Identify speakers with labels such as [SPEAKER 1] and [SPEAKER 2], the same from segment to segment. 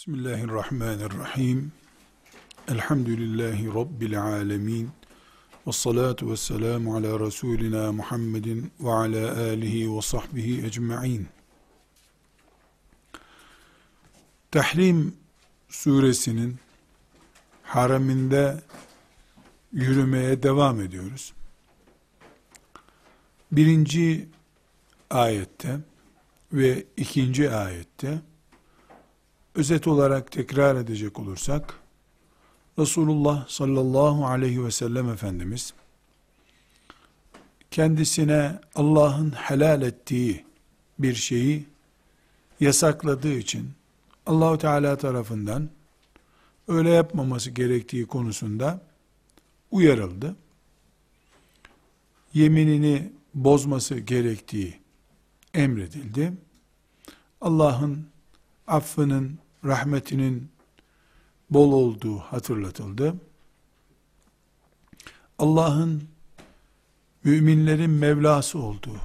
[SPEAKER 1] Bismillahirrahmanirrahim. Elhamdülillahi Rabbil alemin. Ve salatu ve selamu ala Resulina Muhammedin ve ala alihi ve sahbihi ecma'in. Tahrim suresinin hareminde yürümeye devam ediyoruz. Birinci ayette ve ikinci ayette özet olarak tekrar edecek olursak, Resulullah sallallahu aleyhi ve sellem Efendimiz, kendisine Allah'ın helal ettiği bir şeyi yasakladığı için, Allahu Teala tarafından öyle yapmaması gerektiği konusunda uyarıldı. Yeminini bozması gerektiği emredildi. Allah'ın affının, rahmetinin bol olduğu hatırlatıldı. Allah'ın müminlerin Mevlası olduğu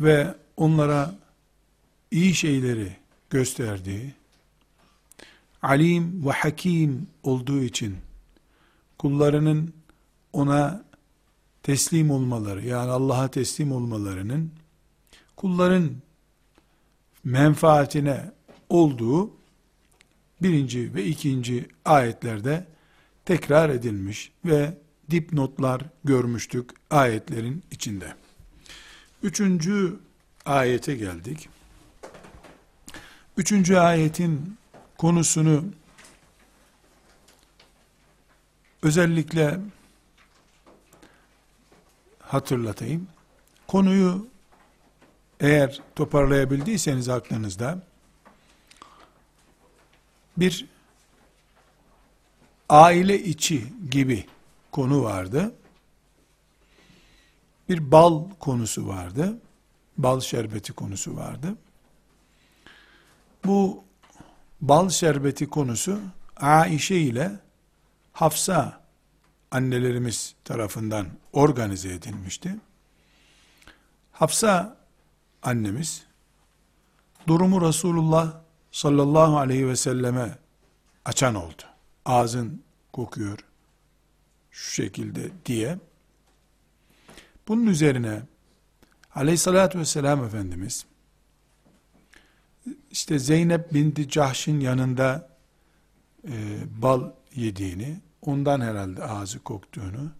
[SPEAKER 1] ve onlara iyi şeyleri gösterdiği, alim ve hakim olduğu için kullarının ona teslim olmaları, yani Allah'a teslim olmalarının kulların menfaatine olduğu birinci ve ikinci ayetlerde tekrar edilmiş ve dipnotlar görmüştük ayetlerin içinde. Üçüncü ayete geldik. Üçüncü ayetin konusunu özellikle hatırlatayım. Konuyu eğer toparlayabildiyseniz aklınızda bir aile içi gibi konu vardı. Bir bal konusu vardı. Bal şerbeti konusu vardı. Bu bal şerbeti konusu Aişe ile Hafsa annelerimiz tarafından organize edilmişti. Hafsa annemiz durumu Resulullah sallallahu aleyhi ve selleme açan oldu. Ağzın kokuyor şu şekilde diye. Bunun üzerine aleyhissalatü vesselam Efendimiz işte Zeynep binti Cahş'ın yanında e, bal yediğini, ondan herhalde ağzı koktuğunu,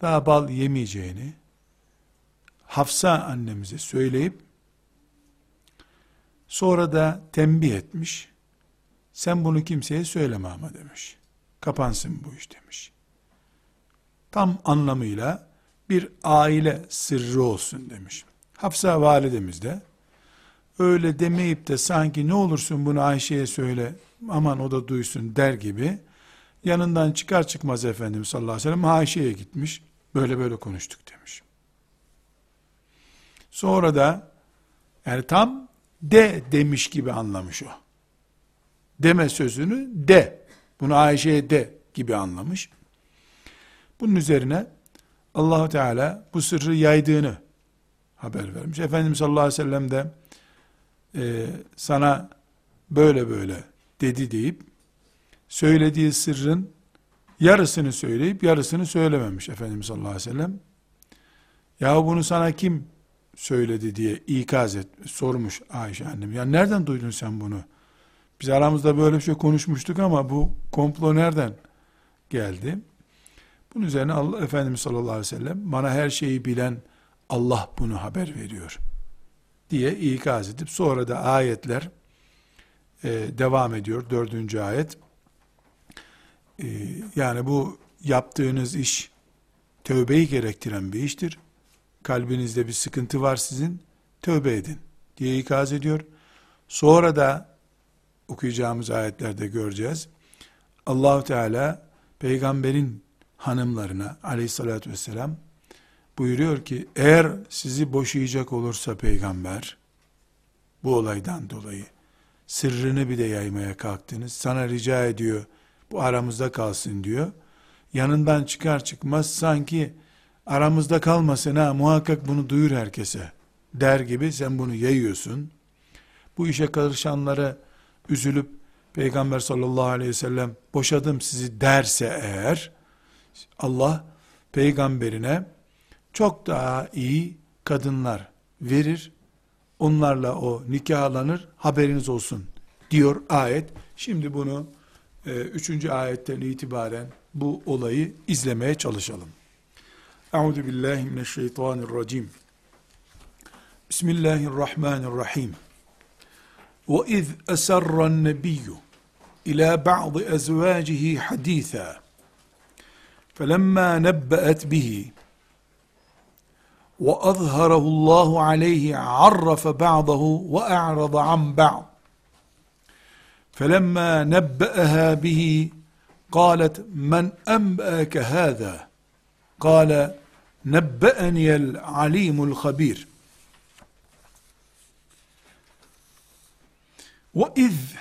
[SPEAKER 1] daha bal yemeyeceğini Hafsa annemize söyleyip Sonra da tembih etmiş. Sen bunu kimseye söyleme ama demiş. Kapansın bu iş demiş. Tam anlamıyla bir aile sırrı olsun demiş. Hafsa validemiz de öyle demeyip de sanki ne olursun bunu Ayşe'ye söyle aman o da duysun der gibi yanından çıkar çıkmaz Efendimiz sallallahu aleyhi ve sellem Ayşe'ye gitmiş. Böyle böyle konuştuk demiş. Sonra da yani tam de demiş gibi anlamış o. Deme sözünü de. Bunu Ayşe'ye de gibi anlamış. Bunun üzerine Allahu Teala bu sırrı yaydığını haber vermiş. Efendimiz sallallahu aleyhi ve sellem de e, sana böyle böyle dedi deyip söylediği sırrın yarısını söyleyip yarısını söylememiş Efendimiz sallallahu aleyhi ve sellem. Ya bunu sana kim söyledi diye ikaz et, sormuş Ayşe annem. Ya nereden duydun sen bunu? Biz aramızda böyle bir şey konuşmuştuk ama bu komplo nereden geldi? Bunun üzerine Allah Efendimiz sallallahu aleyhi ve sellem bana her şeyi bilen Allah bunu haber veriyor diye ikaz edip sonra da ayetler e, devam ediyor. Dördüncü ayet. E, yani bu yaptığınız iş tövbeyi gerektiren bir iştir kalbinizde bir sıkıntı var sizin, tövbe edin diye ikaz ediyor. Sonra da okuyacağımız ayetlerde göreceğiz. allah Teala peygamberin hanımlarına aleyhissalatü vesselam buyuruyor ki eğer sizi boşayacak olursa peygamber bu olaydan dolayı sırrını bir de yaymaya kalktınız. Sana rica ediyor bu aramızda kalsın diyor. Yanından çıkar çıkmaz sanki aramızda kalmasın ha muhakkak bunu duyur herkese der gibi sen bunu yayıyorsun. Bu işe karışanları üzülüp Peygamber sallallahu aleyhi ve sellem boşadım sizi derse eğer Allah peygamberine çok daha iyi kadınlar verir. Onlarla o nikahlanır. Haberiniz olsun diyor ayet. Şimdi bunu e, üçüncü ayetten itibaren bu olayı izlemeye çalışalım. Euzu billahi mineşşeytanirracim. Bismillahirrahmanirrahim. Ve iz esarra'n nebiyyü ila ba'd ezvacihi hadîthâ. فلما نبأت به وأظهره الله عليه عرف بعضه وأعرض عن بعض فلما نبأها به قالت من أنبأك هذا قال nebbe'eniyel alimul habir ve iz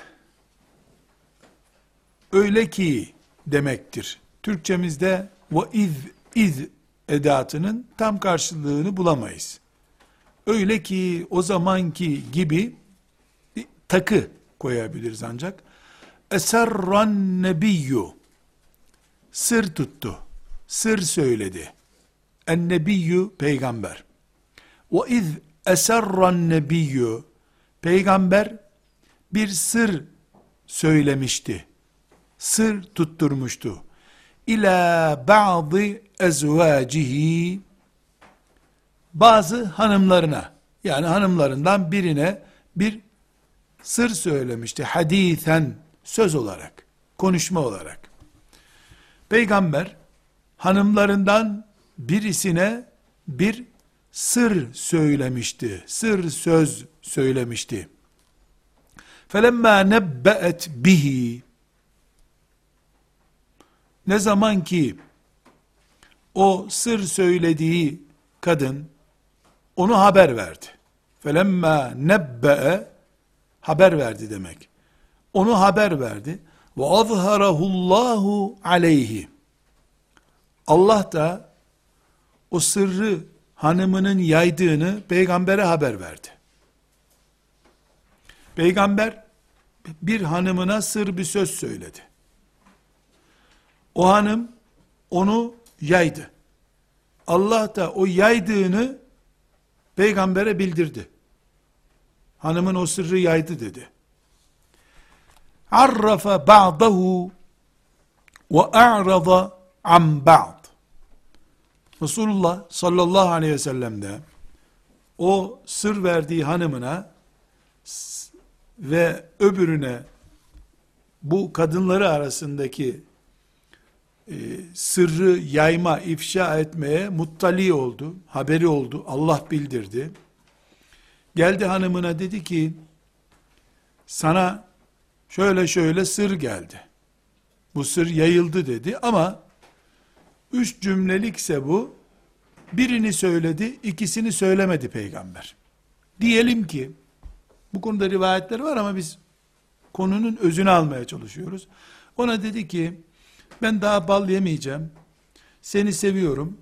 [SPEAKER 1] öyle ki demektir. Türkçemizde ve iz iz edatının tam karşılığını bulamayız. Öyle ki o zamanki gibi takı koyabiliriz ancak. Eserran nebiyyu sır tuttu, sır söyledi.'' En nebiyyü peygamber. Ve iz eserran nebiyyü peygamber bir sır söylemişti. Sır tutturmuştu ila ba'dı ezvacihi bazı hanımlarına yani hanımlarından birine bir sır söylemişti hadithen söz olarak konuşma olarak peygamber hanımlarından birisine bir sır söylemişti sır söz söylemişti felemma nebbeet bihi ne zaman ki o sır söylediği kadın onu haber verdi. Felemma nebbe'e haber verdi demek. Onu haber verdi. Ve azharahullahu aleyhi. Allah da o sırrı hanımının yaydığını peygambere haber verdi. Peygamber bir hanımına sır bir söz söyledi. O hanım onu yaydı. Allah da o yaydığını peygambere bildirdi. Hanımın o sırrı yaydı dedi. Arrafa ba'dahu ve a'rada an ba'd. Resulullah sallallahu aleyhi ve sellem de o sır verdiği hanımına ve öbürüne bu kadınları arasındaki e, sırrı yayma, ifşa etmeye muttali oldu, haberi oldu, Allah bildirdi. Geldi hanımına dedi ki, sana şöyle şöyle sır geldi. Bu sır yayıldı dedi ama üç cümlelikse bu, birini söyledi, ikisini söylemedi peygamber. Diyelim ki, bu konuda rivayetler var ama biz konunun özünü almaya çalışıyoruz. Ona dedi ki, ben daha bal yemeyeceğim, seni seviyorum,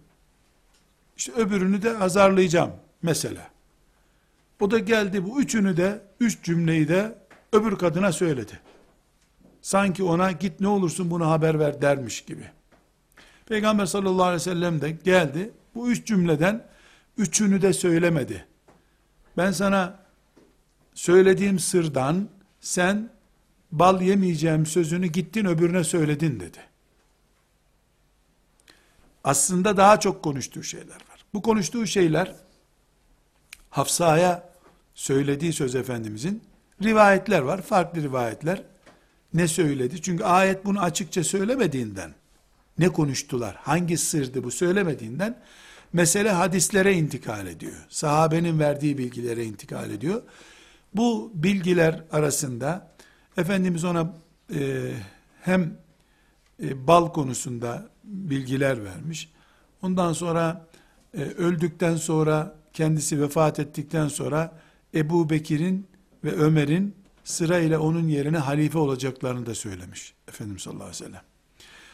[SPEAKER 1] işte öbürünü de azarlayacağım mesela. O da geldi bu üçünü de, üç cümleyi de öbür kadına söyledi. Sanki ona git ne olursun bunu haber ver dermiş gibi. Peygamber sallallahu aleyhi ve sellem de geldi, bu üç cümleden üçünü de söylemedi. Ben sana söylediğim sırdan sen bal yemeyeceğim sözünü gittin öbürüne söyledin dedi aslında daha çok konuştuğu şeyler var. Bu konuştuğu şeyler Hafsa'ya söylediği söz Efendimizin rivayetler var. Farklı rivayetler. Ne söyledi? Çünkü ayet bunu açıkça söylemediğinden ne konuştular? Hangi sırdı bu söylemediğinden mesele hadislere intikal ediyor. Sahabenin verdiği bilgilere intikal ediyor. Bu bilgiler arasında Efendimiz ona e, hem e, bal konusunda bilgiler vermiş. Ondan sonra e, öldükten sonra kendisi vefat ettikten sonra Ebu Bekir'in ve Ömer'in sırayla onun yerine halife olacaklarını da söylemiş Efendimiz sallallahu aleyhi ve sellem.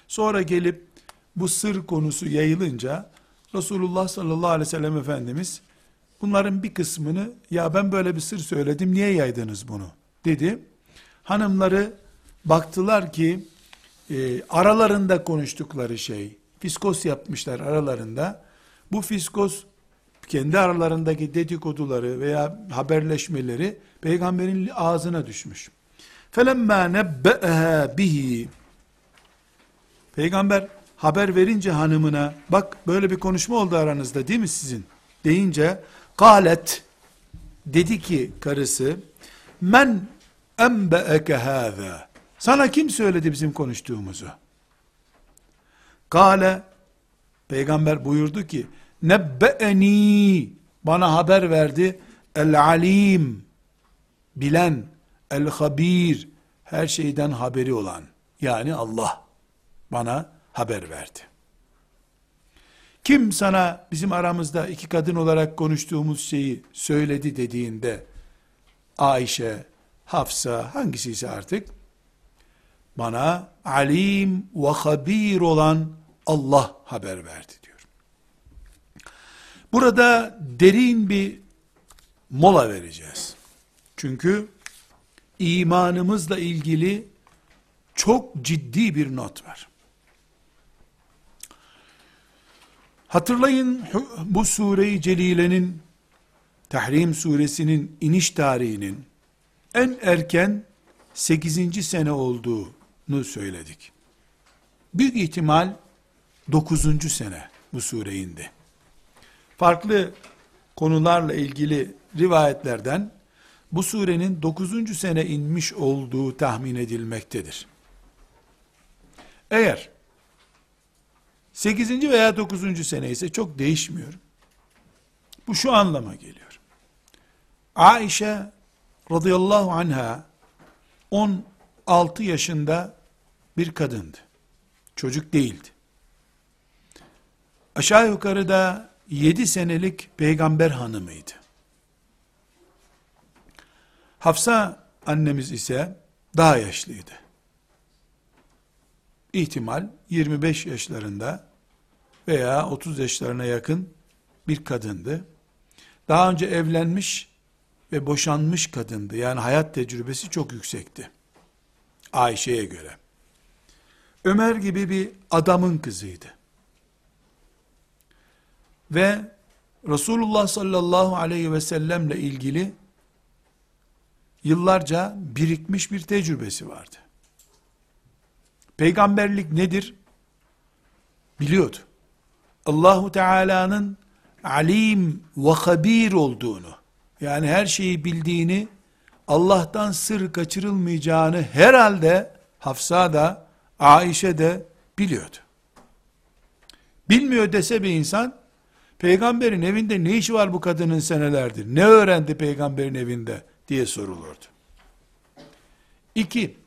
[SPEAKER 1] Sonra gelip bu sır konusu yayılınca Resulullah sallallahu aleyhi ve sellem Efendimiz bunların bir kısmını ya ben böyle bir sır söyledim niye yaydınız bunu dedi. Hanımları baktılar ki e, aralarında konuştukları şey fiskos yapmışlar aralarında. Bu fiskos kendi aralarındaki dedikoduları veya haberleşmeleri peygamberin ağzına düşmüş. Felemma nebbeha bihi Peygamber haber verince hanımına bak böyle bir konuşma oldu aranızda değil mi sizin? Deyince galet dedi ki karısı men enbe'eke hâzâ sana kim söyledi bizim konuştuğumuzu? Kale peygamber buyurdu ki nebbe'eni bana haber verdi el alim bilen el habir her şeyden haberi olan yani Allah bana haber verdi. Kim sana bizim aramızda iki kadın olarak konuştuğumuz şeyi söyledi dediğinde Ayşe, Hafsa hangisiyse artık bana alim ve habir olan Allah haber verdi diyor. Burada derin bir mola vereceğiz. Çünkü imanımızla ilgili çok ciddi bir not var. Hatırlayın bu sureyi celilenin Tahrim suresinin iniş tarihinin en erken 8. sene olduğunu söyledik. Büyük ihtimal 9. sene bu sure indi. Farklı konularla ilgili rivayetlerden bu surenin 9. sene inmiş olduğu tahmin edilmektedir. Eğer 8. veya 9. sene ise çok değişmiyor. Bu şu anlama geliyor. Aişe radıyallahu anha 16 yaşında bir kadındı. Çocuk değildi. Aşağı yukarı da 7 senelik peygamber hanımıydı. Hafsa annemiz ise daha yaşlıydı. İhtimal 25 yaşlarında veya 30 yaşlarına yakın bir kadındı. Daha önce evlenmiş ve boşanmış kadındı. Yani hayat tecrübesi çok yüksekti. Ayşe'ye göre. Ömer gibi bir adamın kızıydı. Ve Resulullah sallallahu aleyhi ve sellemle ilgili yıllarca birikmiş bir tecrübesi vardı. Peygamberlik nedir? Biliyordu. Allahu Teala'nın alim ve habir olduğunu, yani her şeyi bildiğini, Allah'tan sır kaçırılmayacağını herhalde Hafsa da, Aişe de biliyordu. Bilmiyor dese bir insan, peygamberin evinde ne işi var bu kadının senelerdir? Ne öğrendi peygamberin evinde? diye sorulurdu. İki,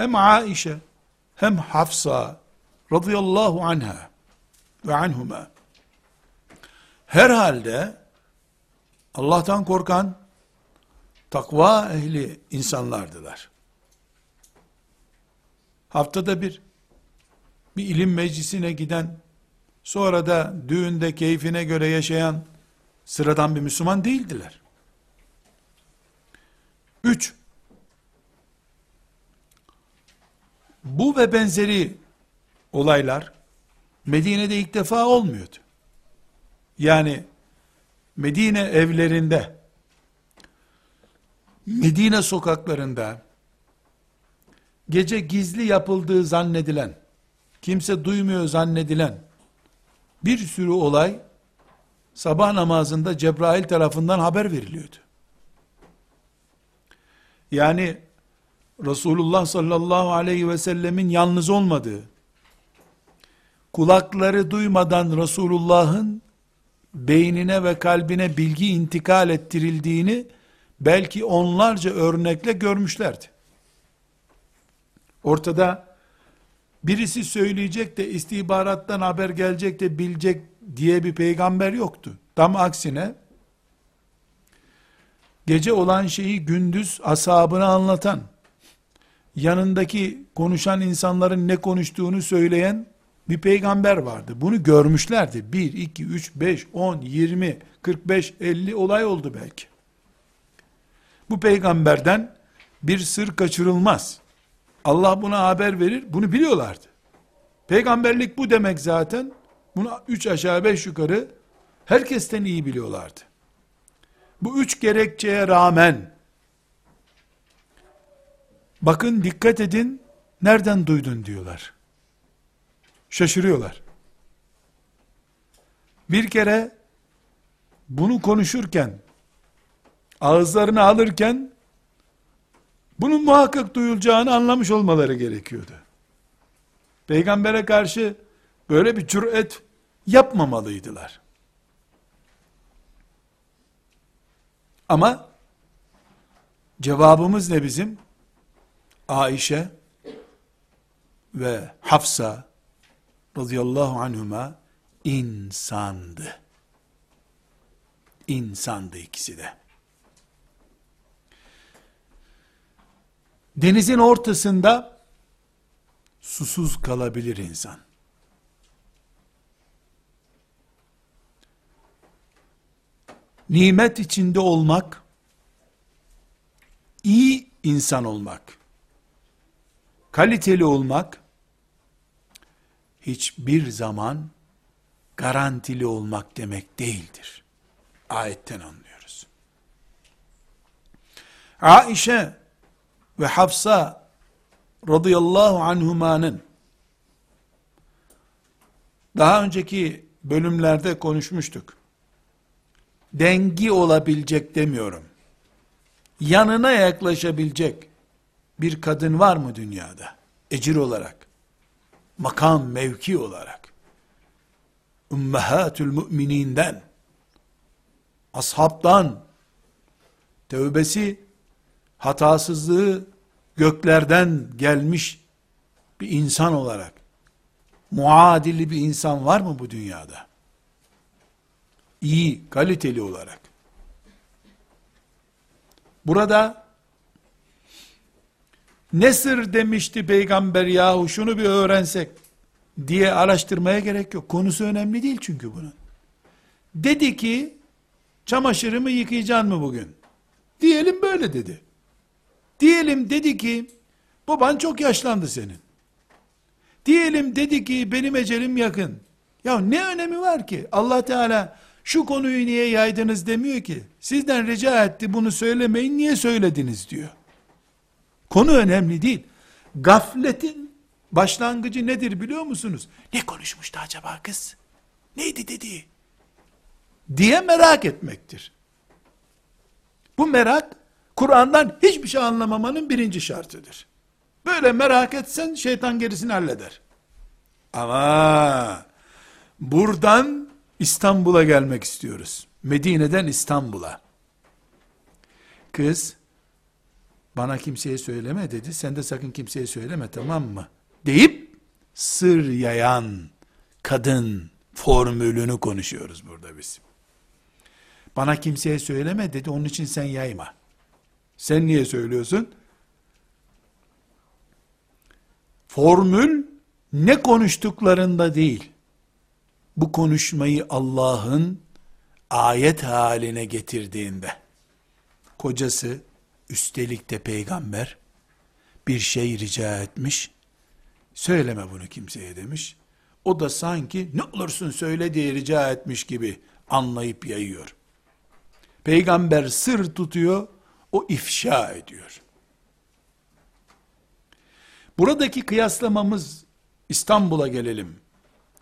[SPEAKER 1] hem Aişe hem Hafsa radıyallahu anha ve anhuma herhalde Allah'tan korkan takva ehli insanlardılar. Haftada bir bir ilim meclisine giden sonra da düğünde keyfine göre yaşayan sıradan bir Müslüman değildiler. Üç, bu ve benzeri olaylar Medine'de ilk defa olmuyordu. Yani Medine evlerinde, Medine sokaklarında, gece gizli yapıldığı zannedilen, kimse duymuyor zannedilen, bir sürü olay, sabah namazında Cebrail tarafından haber veriliyordu. Yani, Resulullah sallallahu aleyhi ve sellemin yalnız olmadığı, kulakları duymadan Resulullah'ın beynine ve kalbine bilgi intikal ettirildiğini belki onlarca örnekle görmüşlerdi. Ortada birisi söyleyecek de istihbarattan haber gelecek de bilecek diye bir peygamber yoktu. Tam aksine gece olan şeyi gündüz asabına anlatan, yanındaki konuşan insanların ne konuştuğunu söyleyen bir peygamber vardı. Bunu görmüşlerdi. 1, 2, 3, 5, 10, 20, 45, 50 olay oldu belki. Bu peygamberden bir sır kaçırılmaz. Allah buna haber verir. Bunu biliyorlardı. Peygamberlik bu demek zaten. Bunu üç aşağı beş yukarı herkesten iyi biliyorlardı. Bu üç gerekçeye rağmen bakın dikkat edin nereden duydun diyorlar. Şaşırıyorlar. Bir kere bunu konuşurken ağızlarını alırken bunun muhakkak duyulacağını anlamış olmaları gerekiyordu. Peygambere karşı böyle bir cüret yapmamalıydılar. Ama cevabımız ne bizim? Aişe ve Hafsa radıyallahu anhuma insandı. İnsandı ikisi de. Denizin ortasında susuz kalabilir insan. Nimet içinde olmak, iyi insan olmak, kaliteli olmak, hiçbir zaman garantili olmak demek değildir. Ayetten anlıyoruz. Aişe ve Hafsa radıyallahu anhumanın daha önceki bölümlerde konuşmuştuk. Dengi olabilecek demiyorum. Yanına yaklaşabilecek bir kadın var mı dünyada? Ecir olarak, makam, mevki olarak. Ümmehatül mümininden, ashabtan, tövbesi, hatasızlığı göklerden gelmiş bir insan olarak muadili bir insan var mı bu dünyada? İyi, kaliteli olarak. Burada ne sır demişti peygamber yahu şunu bir öğrensek diye araştırmaya gerek yok. Konusu önemli değil çünkü bunun. Dedi ki çamaşırımı yıkayacaksın mı bugün? Diyelim böyle dedi. Diyelim dedi ki, baban çok yaşlandı senin. Diyelim dedi ki, benim ecelim yakın. Ya ne önemi var ki? Allah Teala şu konuyu niye yaydınız demiyor ki. Sizden rica etti bunu söylemeyin niye söylediniz diyor. Konu önemli değil. Gafletin başlangıcı nedir biliyor musunuz? Ne konuşmuştu acaba kız? Neydi dedi? Diye merak etmektir. Bu merak Kur'an'dan hiçbir şey anlamamanın birinci şartıdır. Böyle merak etsen şeytan gerisini halleder. Ama buradan İstanbul'a gelmek istiyoruz. Medine'den İstanbul'a. Kız bana kimseye söyleme dedi. Sen de sakın kimseye söyleme tamam mı? Deyip sır yayan kadın formülünü konuşuyoruz burada biz. Bana kimseye söyleme dedi. Onun için sen yayma. Sen niye söylüyorsun? Formül ne konuştuklarında değil. Bu konuşmayı Allah'ın ayet haline getirdiğinde kocası üstelik de peygamber bir şey rica etmiş. Söyleme bunu kimseye demiş. O da sanki ne olursun söyle diye rica etmiş gibi anlayıp yayıyor. Peygamber sır tutuyor, o ifşa ediyor. Buradaki kıyaslamamız İstanbul'a gelelim,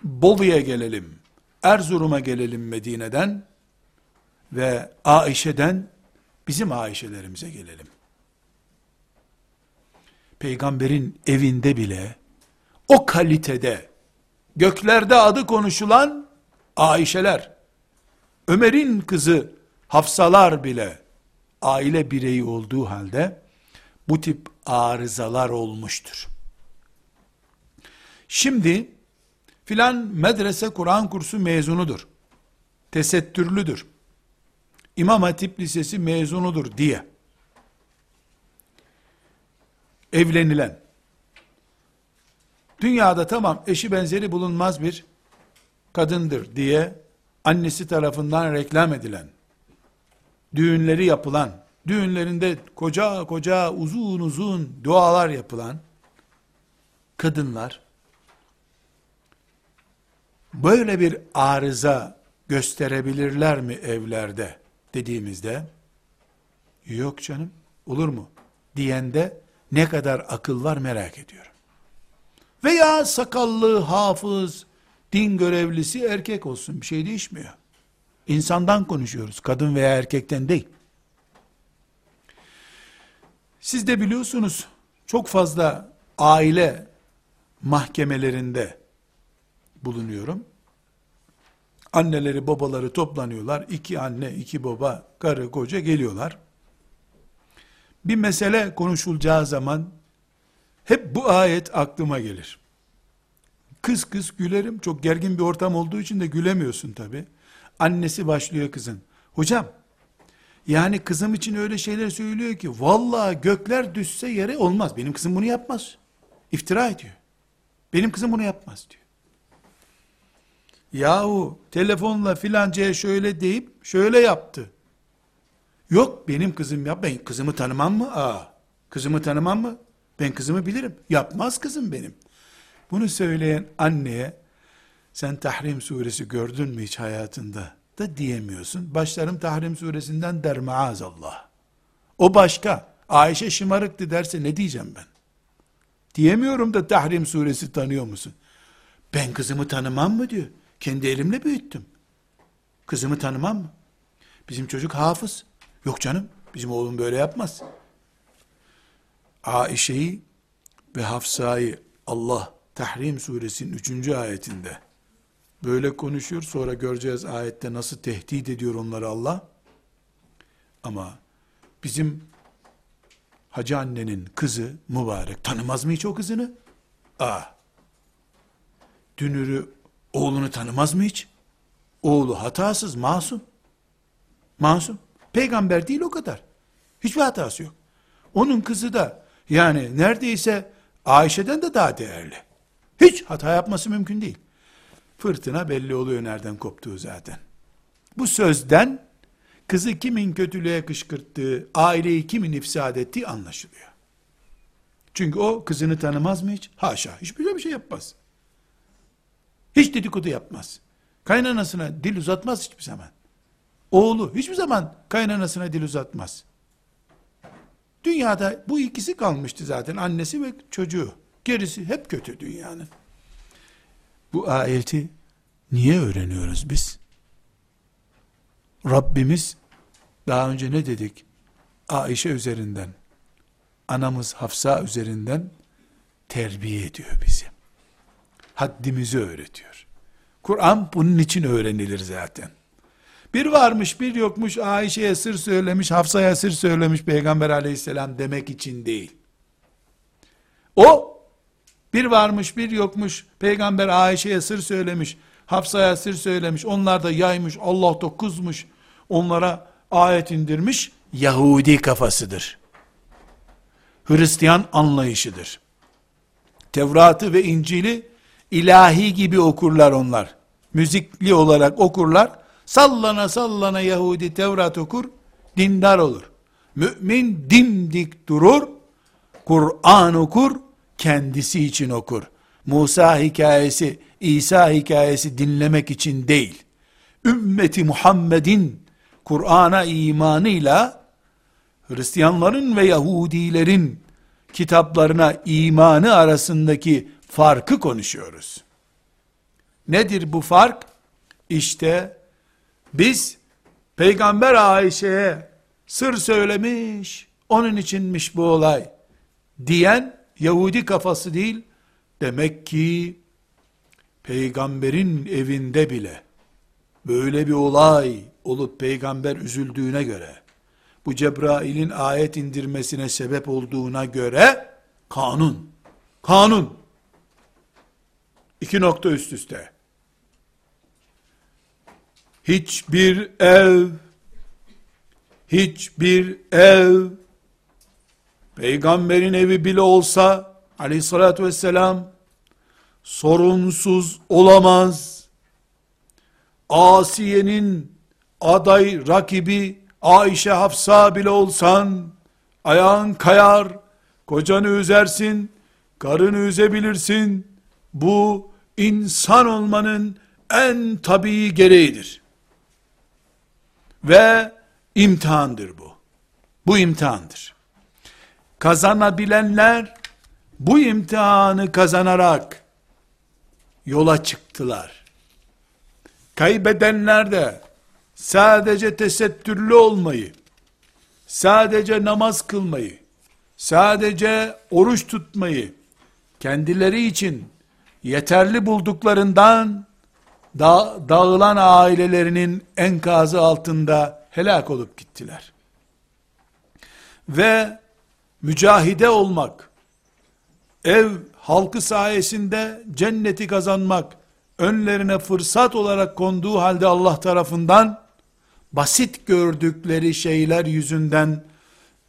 [SPEAKER 1] Bolu'ya gelelim, Erzurum'a gelelim Medine'den ve Aişe'den bizim Aişe'lerimize gelelim. Peygamberin evinde bile o kalitede göklerde adı konuşulan Aişeler, Ömer'in kızı Hafsalar bile aile bireyi olduğu halde bu tip arızalar olmuştur. Şimdi filan medrese Kur'an kursu mezunudur. Tesettürlüdür. İmam Hatip Lisesi mezunudur diye. Evlenilen. Dünyada tamam eşi benzeri bulunmaz bir kadındır diye annesi tarafından reklam edilen düğünleri yapılan, düğünlerinde koca koca uzun uzun dualar yapılan kadınlar böyle bir arıza gösterebilirler mi evlerde dediğimizde yok canım olur mu diyende ne kadar akıl var merak ediyorum. Veya sakallı, hafız, din görevlisi erkek olsun bir şey değişmiyor. İnsandan konuşuyoruz. Kadın veya erkekten değil. Siz de biliyorsunuz çok fazla aile mahkemelerinde bulunuyorum. Anneleri babaları toplanıyorlar. iki anne, iki baba, karı koca geliyorlar. Bir mesele konuşulacağı zaman hep bu ayet aklıma gelir. Kız kız gülerim. Çok gergin bir ortam olduğu için de gülemiyorsun tabi. Annesi başlıyor kızın. Hocam, yani kızım için öyle şeyler söylüyor ki, vallahi gökler düşse yere olmaz. Benim kızım bunu yapmaz. İftira ediyor. Benim kızım bunu yapmaz diyor. Yahu telefonla filancaya şöyle deyip şöyle yaptı. Yok benim kızım yap. Ben kızımı tanımam mı? Aa, kızımı tanımam mı? Ben kızımı bilirim. Yapmaz kızım benim. Bunu söyleyen anneye sen Tahrim suresi gördün mü hiç hayatında? Da diyemiyorsun. Başlarım Tahrim suresinden der maazallah. O başka. Ayşe şımarıktı derse ne diyeceğim ben? Diyemiyorum da Tahrim suresi tanıyor musun? Ben kızımı tanımam mı diyor. Kendi elimle büyüttüm. Kızımı tanımam mı? Bizim çocuk hafız. Yok canım, bizim oğlum böyle yapmaz. Aişe'yi ve Hafsa'yı Allah Tahrim suresinin 3. ayetinde böyle konuşuyor. Sonra göreceğiz ayette nasıl tehdit ediyor onları Allah. Ama bizim hacı annenin kızı mübarek tanımaz mı hiç o kızını? Aa. Dünürü oğlunu tanımaz mı hiç? Oğlu hatasız, masum. Masum. Peygamber değil o kadar. Hiçbir hatası yok. Onun kızı da yani neredeyse Ayşe'den de daha değerli. Hiç hata yapması mümkün değil. Fırtına belli oluyor nereden koptuğu zaten. Bu sözden kızı kimin kötülüğe kışkırttığı, aileyi kimin ifsad ettiği anlaşılıyor. Çünkü o kızını tanımaz mı hiç? Haşa, hiçbir bir şey yapmaz. Hiç dedikodu yapmaz. Kaynanasına dil uzatmaz hiçbir zaman. Oğlu hiçbir zaman kaynanasına dil uzatmaz. Dünyada bu ikisi kalmıştı zaten annesi ve çocuğu. Gerisi hep kötü dünyanın. Bu ayeti niye öğreniyoruz biz? Rabbimiz daha önce ne dedik? Aişe üzerinden, anamız Hafsa üzerinden terbiye ediyor bizi. Haddimizi öğretiyor. Kur'an bunun için öğrenilir zaten. Bir varmış bir yokmuş Ayşe'ye sır söylemiş, Hafsa'ya sır söylemiş Peygamber aleyhisselam demek için değil. O bir varmış bir yokmuş Peygamber Ayşe'ye sır söylemiş, Hafsa'ya sır söylemiş, onlar da yaymış, Allah da kızmış, onlara ayet indirmiş, Yahudi kafasıdır. Hristiyan anlayışıdır. Tevrat'ı ve İncil'i ilahi gibi okurlar onlar. Müzikli olarak okurlar. Sallana sallana Yahudi Tevrat okur, dindar olur. Mümin dimdik durur, Kur'an okur, kendisi için okur. Musa hikayesi, İsa hikayesi dinlemek için değil. Ümmeti Muhammed'in Kur'an'a imanıyla Hristiyanların ve Yahudilerin kitaplarına imanı arasındaki farkı konuşuyoruz. Nedir bu fark? İşte biz Peygamber Ayşe'ye sır söylemiş, onun içinmiş bu olay diyen Yahudi kafası değil, demek ki peygamberin evinde bile böyle bir olay olup peygamber üzüldüğüne göre, bu Cebrail'in ayet indirmesine sebep olduğuna göre, kanun, kanun, iki nokta üst üste, hiçbir ev, hiçbir ev, peygamberin evi bile olsa, aleyhissalatü vesselam, sorunsuz olamaz. Asiye'nin aday rakibi Ayşe Hafsa bile olsan, ayağın kayar, kocanı üzersin, karını üzebilirsin. Bu insan olmanın en tabii gereğidir. Ve imtihandır bu. Bu imtihandır. Kazanabilenler bu imtihanı kazanarak yola çıktılar. Kaybedenler de sadece tesettürlü olmayı, sadece namaz kılmayı, sadece oruç tutmayı kendileri için yeterli bulduklarından da, dağılan ailelerinin enkazı altında helak olup gittiler. Ve mücahide olmak, ev halkı sayesinde cenneti kazanmak, önlerine fırsat olarak konduğu halde Allah tarafından, basit gördükleri şeyler yüzünden,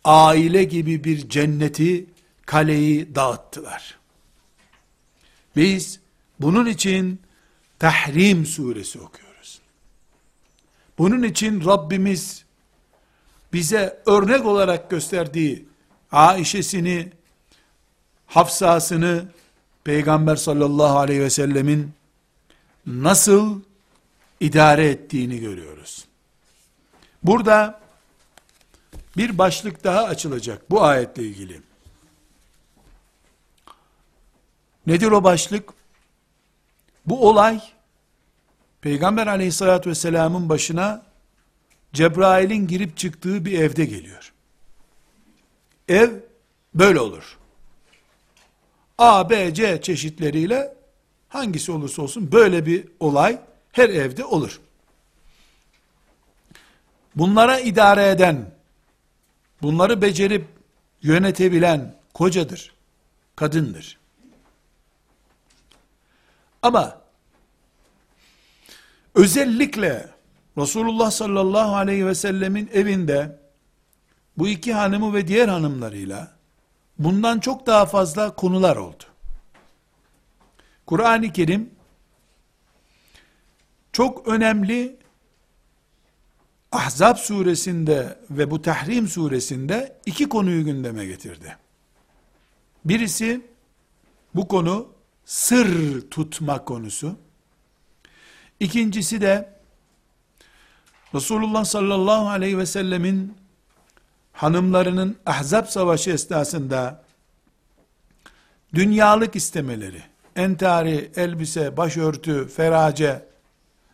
[SPEAKER 1] aile gibi bir cenneti, kaleyi dağıttılar. Biz, bunun için, Tahrim suresi okuyoruz. Bunun için Rabbimiz, bize örnek olarak gösterdiği Aişe'sini, Hafsa'sını Peygamber sallallahu aleyhi ve sellemin nasıl idare ettiğini görüyoruz. Burada bir başlık daha açılacak bu ayetle ilgili. Nedir o başlık? Bu olay Peygamber aleyhissalatü vesselamın başına Cebrail'in girip çıktığı bir evde geliyor. Ev böyle olur. A, B, C çeşitleriyle hangisi olursa olsun böyle bir olay her evde olur. Bunlara idare eden, bunları becerip yönetebilen kocadır, kadındır. Ama özellikle Resulullah sallallahu aleyhi ve sellemin evinde bu iki hanımı ve diğer hanımlarıyla bundan çok daha fazla konular oldu. Kur'an-ı Kerim çok önemli Ahzab suresinde ve bu Tahrim suresinde iki konuyu gündeme getirdi. Birisi bu konu sır tutma konusu. İkincisi de Resulullah sallallahu aleyhi ve sellemin hanımlarının Ahzab savaşı esnasında dünyalık istemeleri, entari, elbise, başörtü, ferace,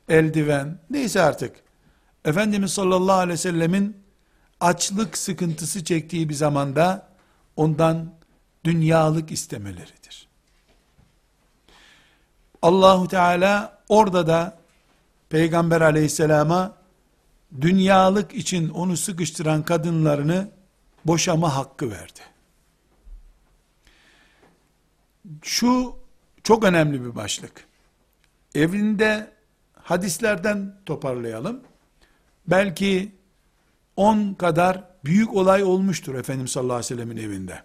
[SPEAKER 1] eldiven, neyse artık, Efendimiz sallallahu aleyhi ve sellemin açlık sıkıntısı çektiği bir zamanda ondan dünyalık istemeleridir. Allahu Teala orada da Peygamber aleyhisselama dünyalık için onu sıkıştıran kadınlarını boşama hakkı verdi. Şu çok önemli bir başlık. Evinde hadislerden toparlayalım. Belki 10 kadar büyük olay olmuştur Efendimiz sallallahu aleyhi ve sellemin evinde.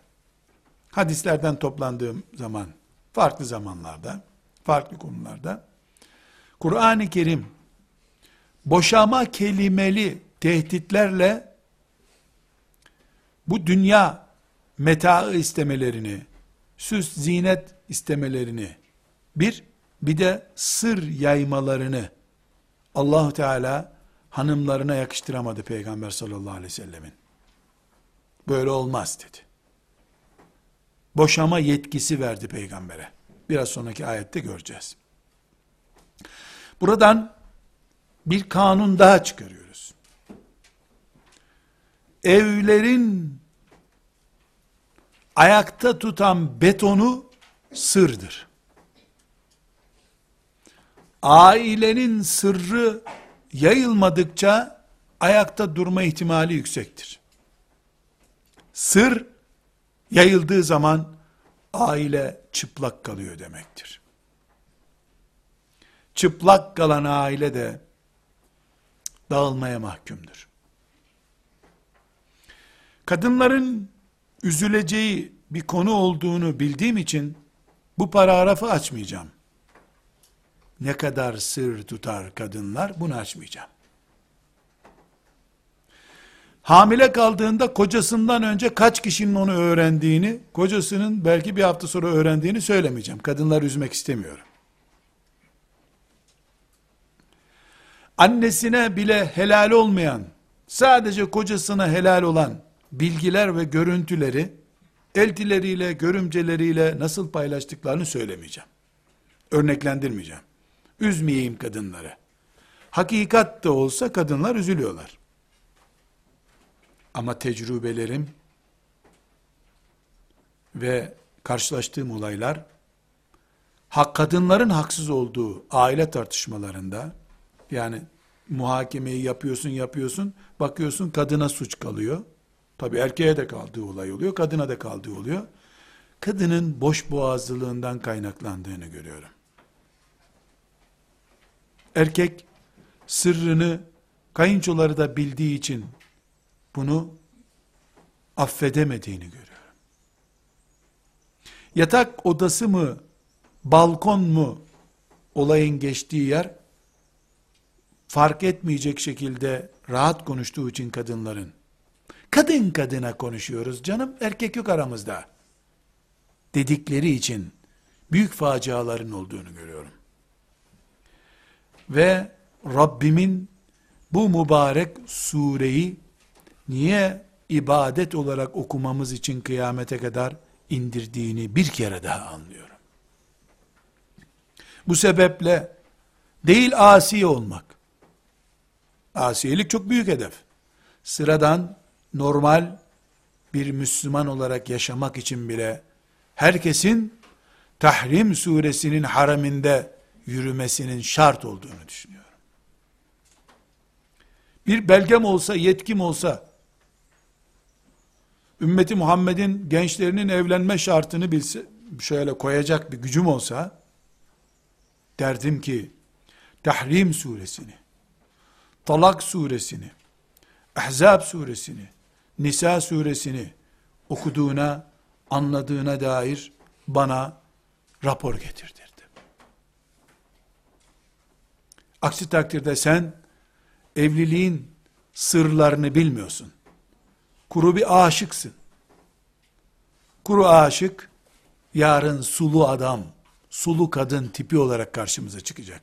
[SPEAKER 1] Hadislerden toplandığım zaman, farklı zamanlarda, farklı konularda, Kur'an-ı Kerim, boşama kelimeli tehditlerle, bu dünya metaı istemelerini, süs zinet istemelerini, bir, bir de sır yaymalarını, allah Teala, hanımlarına yakıştıramadı Peygamber sallallahu aleyhi ve sellemin. Böyle olmaz dedi. Boşama yetkisi verdi peygambere. Biraz sonraki ayette göreceğiz. Buradan bir kanun daha çıkarıyoruz. Evlerin ayakta tutan betonu sırdır. Ailenin sırrı yayılmadıkça ayakta durma ihtimali yüksektir. Sır yayıldığı zaman aile çıplak kalıyor demektir. Çıplak kalan aile de dağılmaya mahkumdur. Kadınların üzüleceği bir konu olduğunu bildiğim için bu paragrafı açmayacağım. Ne kadar sır tutar kadınlar bunu açmayacağım. Hamile kaldığında kocasından önce kaç kişinin onu öğrendiğini, kocasının belki bir hafta sonra öğrendiğini söylemeyeceğim. Kadınlar üzmek istemiyorum. Annesine bile helal olmayan, sadece kocasına helal olan bilgiler ve görüntüleri eltileriyle, görümceleriyle nasıl paylaştıklarını söylemeyeceğim. Örneklendirmeyeceğim. Üzmeyeyim kadınları. Hakikat de olsa kadınlar üzülüyorlar. Ama tecrübelerim ve karşılaştığım olaylar hak kadınların haksız olduğu aile tartışmalarında yani muhakemeyi yapıyorsun yapıyorsun bakıyorsun kadına suç kalıyor. Tabi erkeğe de kaldığı olay oluyor, kadına da kaldığı oluyor. Kadının boş boğazlılığından kaynaklandığını görüyorum. Erkek sırrını kayınçoları da bildiği için bunu affedemediğini görüyorum. Yatak odası mı, balkon mu olayın geçtiği yer fark etmeyecek şekilde rahat konuştuğu için kadınların kadın kadına konuşuyoruz canım erkek yok aramızda dedikleri için büyük faciaların olduğunu görüyorum. Ve Rabbimin bu mübarek sureyi niye ibadet olarak okumamız için kıyamete kadar indirdiğini bir kere daha anlıyorum. Bu sebeple değil asi olmak. Asiyelik çok büyük hedef. Sıradan, normal bir Müslüman olarak yaşamak için bile herkesin Tahrim suresinin haraminde yürümesinin şart olduğunu düşünüyorum. Bir belgem olsa, yetkim olsa, ümmeti Muhammed'in gençlerinin evlenme şartını bilse, şöyle koyacak bir gücüm olsa, derdim ki, Tahrim suresini, Talak suresini, Ahzab suresini, Nisa suresini okuduğuna, anladığına dair bana rapor getirdirdi. Aksi takdirde sen evliliğin sırlarını bilmiyorsun. Kuru bir aşıksın. Kuru aşık, yarın sulu adam, sulu kadın tipi olarak karşımıza çıkacak.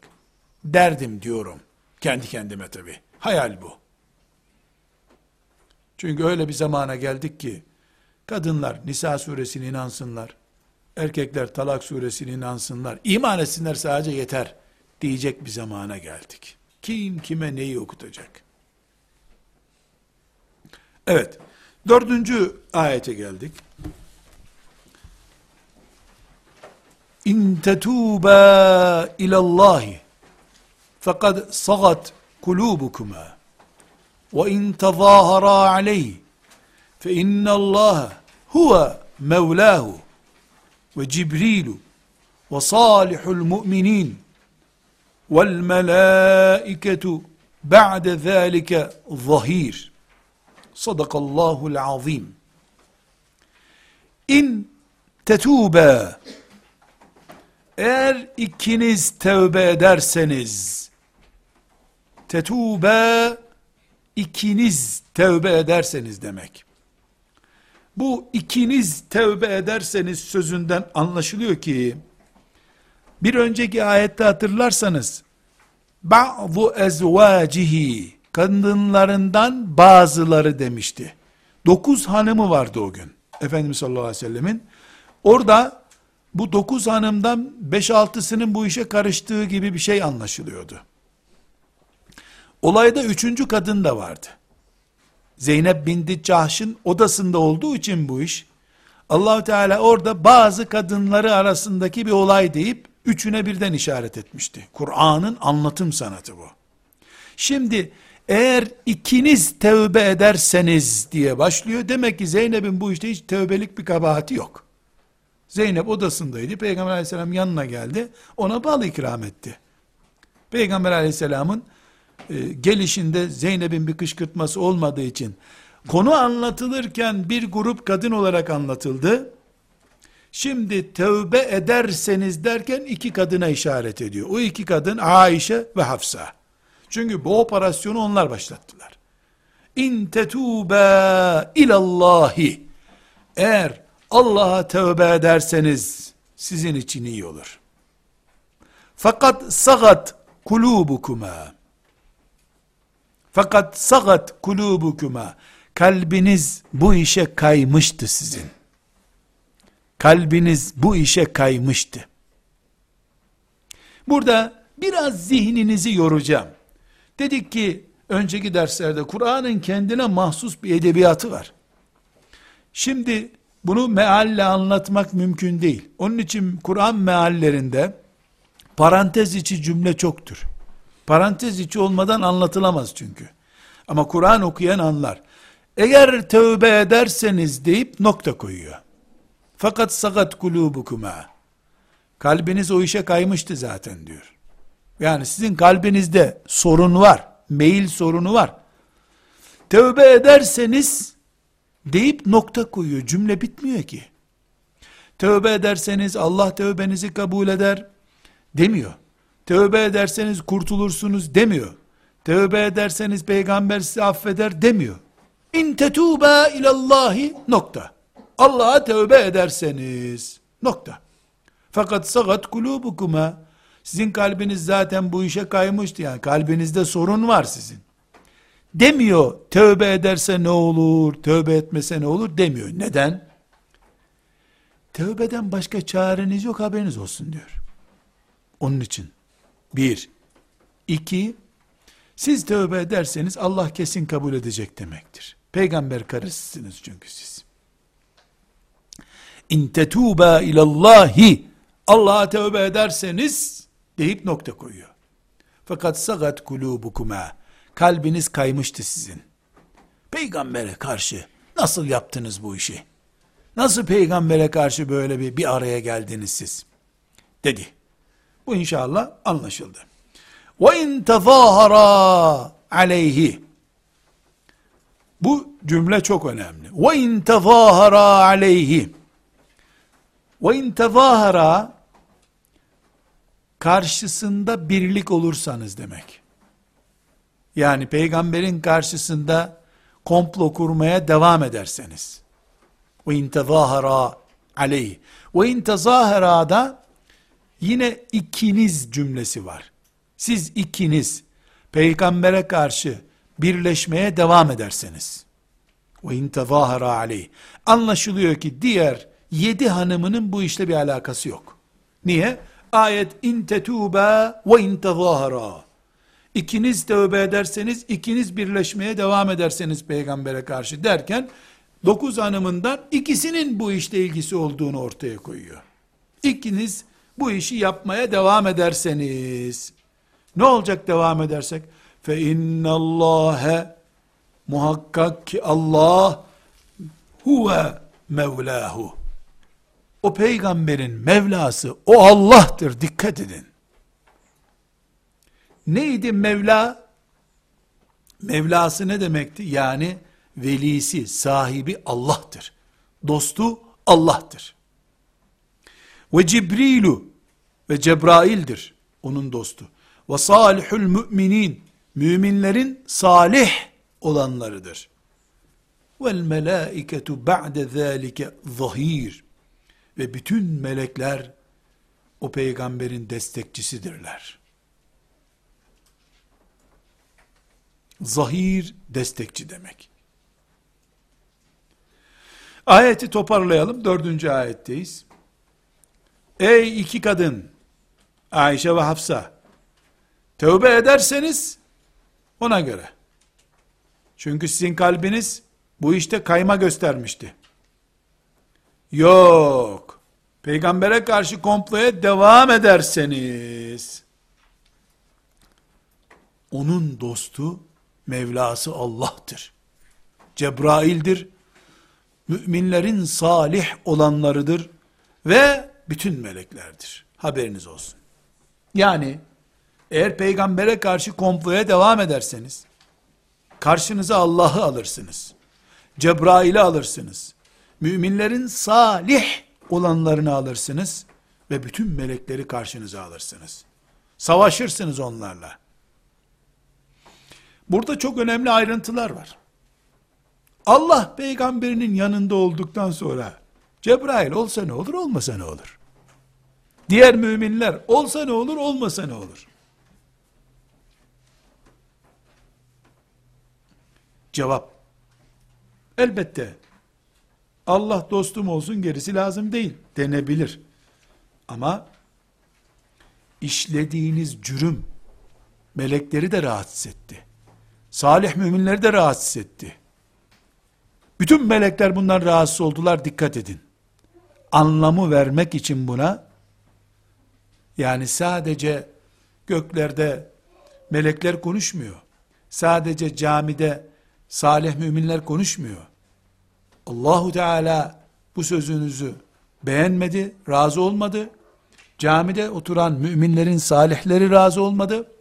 [SPEAKER 1] Derdim diyorum. Kendi kendime tabi. Hayal bu. Çünkü öyle bir zamana geldik ki, kadınlar Nisa suresini inansınlar, erkekler Talak suresini inansınlar, iman etsinler sadece yeter diyecek bir zamana geldik. Kim kime neyi okutacak? Evet, dördüncü ayete geldik. İn tetûbâ ilallâhi fekad sagat kulûbukuma ve in tezâharâ aleyh fe innallâhe huve mevlâhu ve Cibrilu ve salihul müminin vel melâiketu ba'de zâlike zahir. Sadakallahul azim. İn tetûbe eğer ikiniz tevbe ederseniz tetûbe ikiniz tevbe ederseniz demek. Bu ikiniz tevbe ederseniz sözünden anlaşılıyor ki bir önceki ayette hatırlarsanız ba'zu ezvacihi kadınlarından bazıları demişti. Dokuz hanımı vardı o gün. Efendimiz sallallahu aleyhi ve sellemin. Orada bu dokuz hanımdan beş altısının bu işe karıştığı gibi bir şey anlaşılıyordu. Olayda üçüncü kadın da vardı. Zeynep binti Cahş'ın odasında olduğu için bu iş, Allahu Teala orada bazı kadınları arasındaki bir olay deyip üçüne birden işaret etmişti. Kur'an'ın anlatım sanatı bu. Şimdi eğer ikiniz tevbe ederseniz diye başlıyor. Demek ki Zeynep'in bu işte hiç tevbelik bir kabahati yok. Zeynep odasındaydı. Peygamber aleyhisselam yanına geldi. Ona bal ikram etti. Peygamber aleyhisselamın e, gelişinde Zeynep'in bir kışkırtması olmadığı için konu anlatılırken bir grup kadın olarak anlatıldı. Şimdi tövbe ederseniz derken iki kadına işaret ediyor. O iki kadın Ayşe ve Hafsa. Çünkü bu operasyonu onlar başlattılar. in tetûbâ ilallahi eğer Allah'a tövbe ederseniz sizin için iyi olur. Fakat sagat kulubukuma fakat sagat kulubukuma kalbiniz bu işe kaymıştı sizin. Kalbiniz bu işe kaymıştı. Burada biraz zihninizi yoracağım. Dedik ki önceki derslerde Kur'an'ın kendine mahsus bir edebiyatı var. Şimdi bunu mealle anlatmak mümkün değil. Onun için Kur'an meallerinde parantez içi cümle çoktur. Parantez içi olmadan anlatılamaz çünkü. Ama Kur'an okuyan anlar. Eğer tövbe ederseniz deyip nokta koyuyor. Fakat sakat kulubukuma. Kalbiniz o işe kaymıştı zaten diyor. Yani sizin kalbinizde sorun var. Meyil sorunu var. Tövbe ederseniz deyip nokta koyuyor. Cümle bitmiyor ki. Tövbe ederseniz Allah tövbenizi kabul eder demiyor. Tövbe ederseniz kurtulursunuz demiyor. Tövbe ederseniz peygamber sizi affeder demiyor. İn tetûbâ ilallahi nokta. Allah'a tövbe ederseniz nokta. Fakat sagat kulubukuma sizin kalbiniz zaten bu işe kaymıştı yani kalbinizde sorun var sizin. Demiyor tövbe ederse ne olur, tövbe etmese ne olur demiyor. Neden? Tövbeden başka çareniz yok haberiniz olsun diyor. Onun için bir, iki, siz tövbe ederseniz Allah kesin kabul edecek demektir. Peygamber karısısınız çünkü siz. İn tetûbâ ilallahi Allah'a tövbe ederseniz deyip nokta koyuyor. Fakat sagat kulubukuma kalbiniz kaymıştı sizin. Peygambere karşı nasıl yaptınız bu işi? Nasıl peygambere karşı böyle bir, bir araya geldiniz siz? Dedi. Bu inşallah anlaşıldı. Ve in tezahara aleyhi. Bu cümle çok önemli. Ve in tezahara aleyhi. Ve in tezahara karşısında birlik olursanız demek. Yani peygamberin karşısında komplo kurmaya devam ederseniz. Ve in tezahara aleyhi. Ve in tezaharada yine ikiniz cümlesi var. Siz ikiniz peygambere karşı birleşmeye devam ederseniz. Ve in tezahara aleyh. Anlaşılıyor ki diğer yedi hanımının bu işle bir alakası yok. Niye? Ayet in tetûbâ ve in tezahara. İkiniz tövbe ederseniz, ikiniz birleşmeye devam ederseniz peygambere karşı derken, dokuz hanımından ikisinin bu işte ilgisi olduğunu ortaya koyuyor. İkiniz bu işi yapmaya devam ederseniz, ne olacak devam edersek? Fe innallâhe muhakkak ki Allah huve mevlahu. O peygamberin Mevlası o Allah'tır dikkat edin. Neydi Mevla? Mevlası ne demekti? Yani velisi, sahibi Allah'tır. Dostu Allah'tır. Ve Cibrilu ve Cebrail'dir onun dostu. Ve salihul müminin müminlerin salih olanlarıdır. Vel melaiketu ba'de zâlike zahir ve bütün melekler o peygamberin destekçisidirler. Zahir destekçi demek. Ayeti toparlayalım. Dördüncü ayetteyiz. Ey iki kadın, Ayşe ve Hafsa, tövbe ederseniz ona göre. Çünkü sizin kalbiniz bu işte kayma göstermişti. Yok. Peygambere karşı komploya devam ederseniz, onun dostu, Mevlası Allah'tır. Cebrail'dir. Müminlerin salih olanlarıdır. Ve bütün meleklerdir. Haberiniz olsun. Yani, eğer peygambere karşı komploya devam ederseniz, karşınıza Allah'ı alırsınız. Cebrail'i alırsınız. Müminlerin salih olanlarını alırsınız ve bütün melekleri karşınıza alırsınız. Savaşırsınız onlarla. Burada çok önemli ayrıntılar var. Allah peygamberinin yanında olduktan sonra Cebrail olsa ne olur, olmasa ne olur? Diğer müminler olsa ne olur, olmasa ne olur? Cevap. Elbette Allah dostum olsun gerisi lazım değil denebilir. Ama işlediğiniz cürüm melekleri de rahatsız etti. Salih müminleri de rahatsız etti. Bütün melekler bundan rahatsız oldular dikkat edin. Anlamı vermek için buna yani sadece göklerde melekler konuşmuyor. Sadece camide salih müminler konuşmuyor. Allahu Teala bu sözünüzü beğenmedi, razı olmadı. Camide oturan müminlerin salihleri razı olmadı.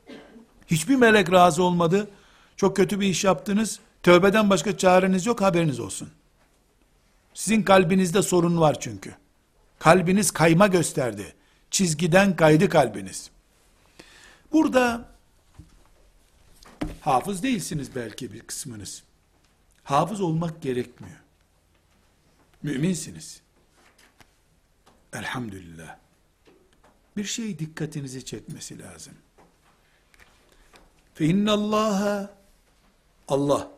[SPEAKER 1] Hiçbir melek razı olmadı. Çok kötü bir iş yaptınız. Tövbeden başka çareniz yok haberiniz olsun. Sizin kalbinizde sorun var çünkü. Kalbiniz kayma gösterdi. Çizgiden kaydı kalbiniz. Burada hafız değilsiniz belki bir kısmınız. Hafız olmak gerekmiyor. Müminsiniz. Elhamdülillah. Bir şey dikkatinizi çekmesi lazım. Fe innallaha Allah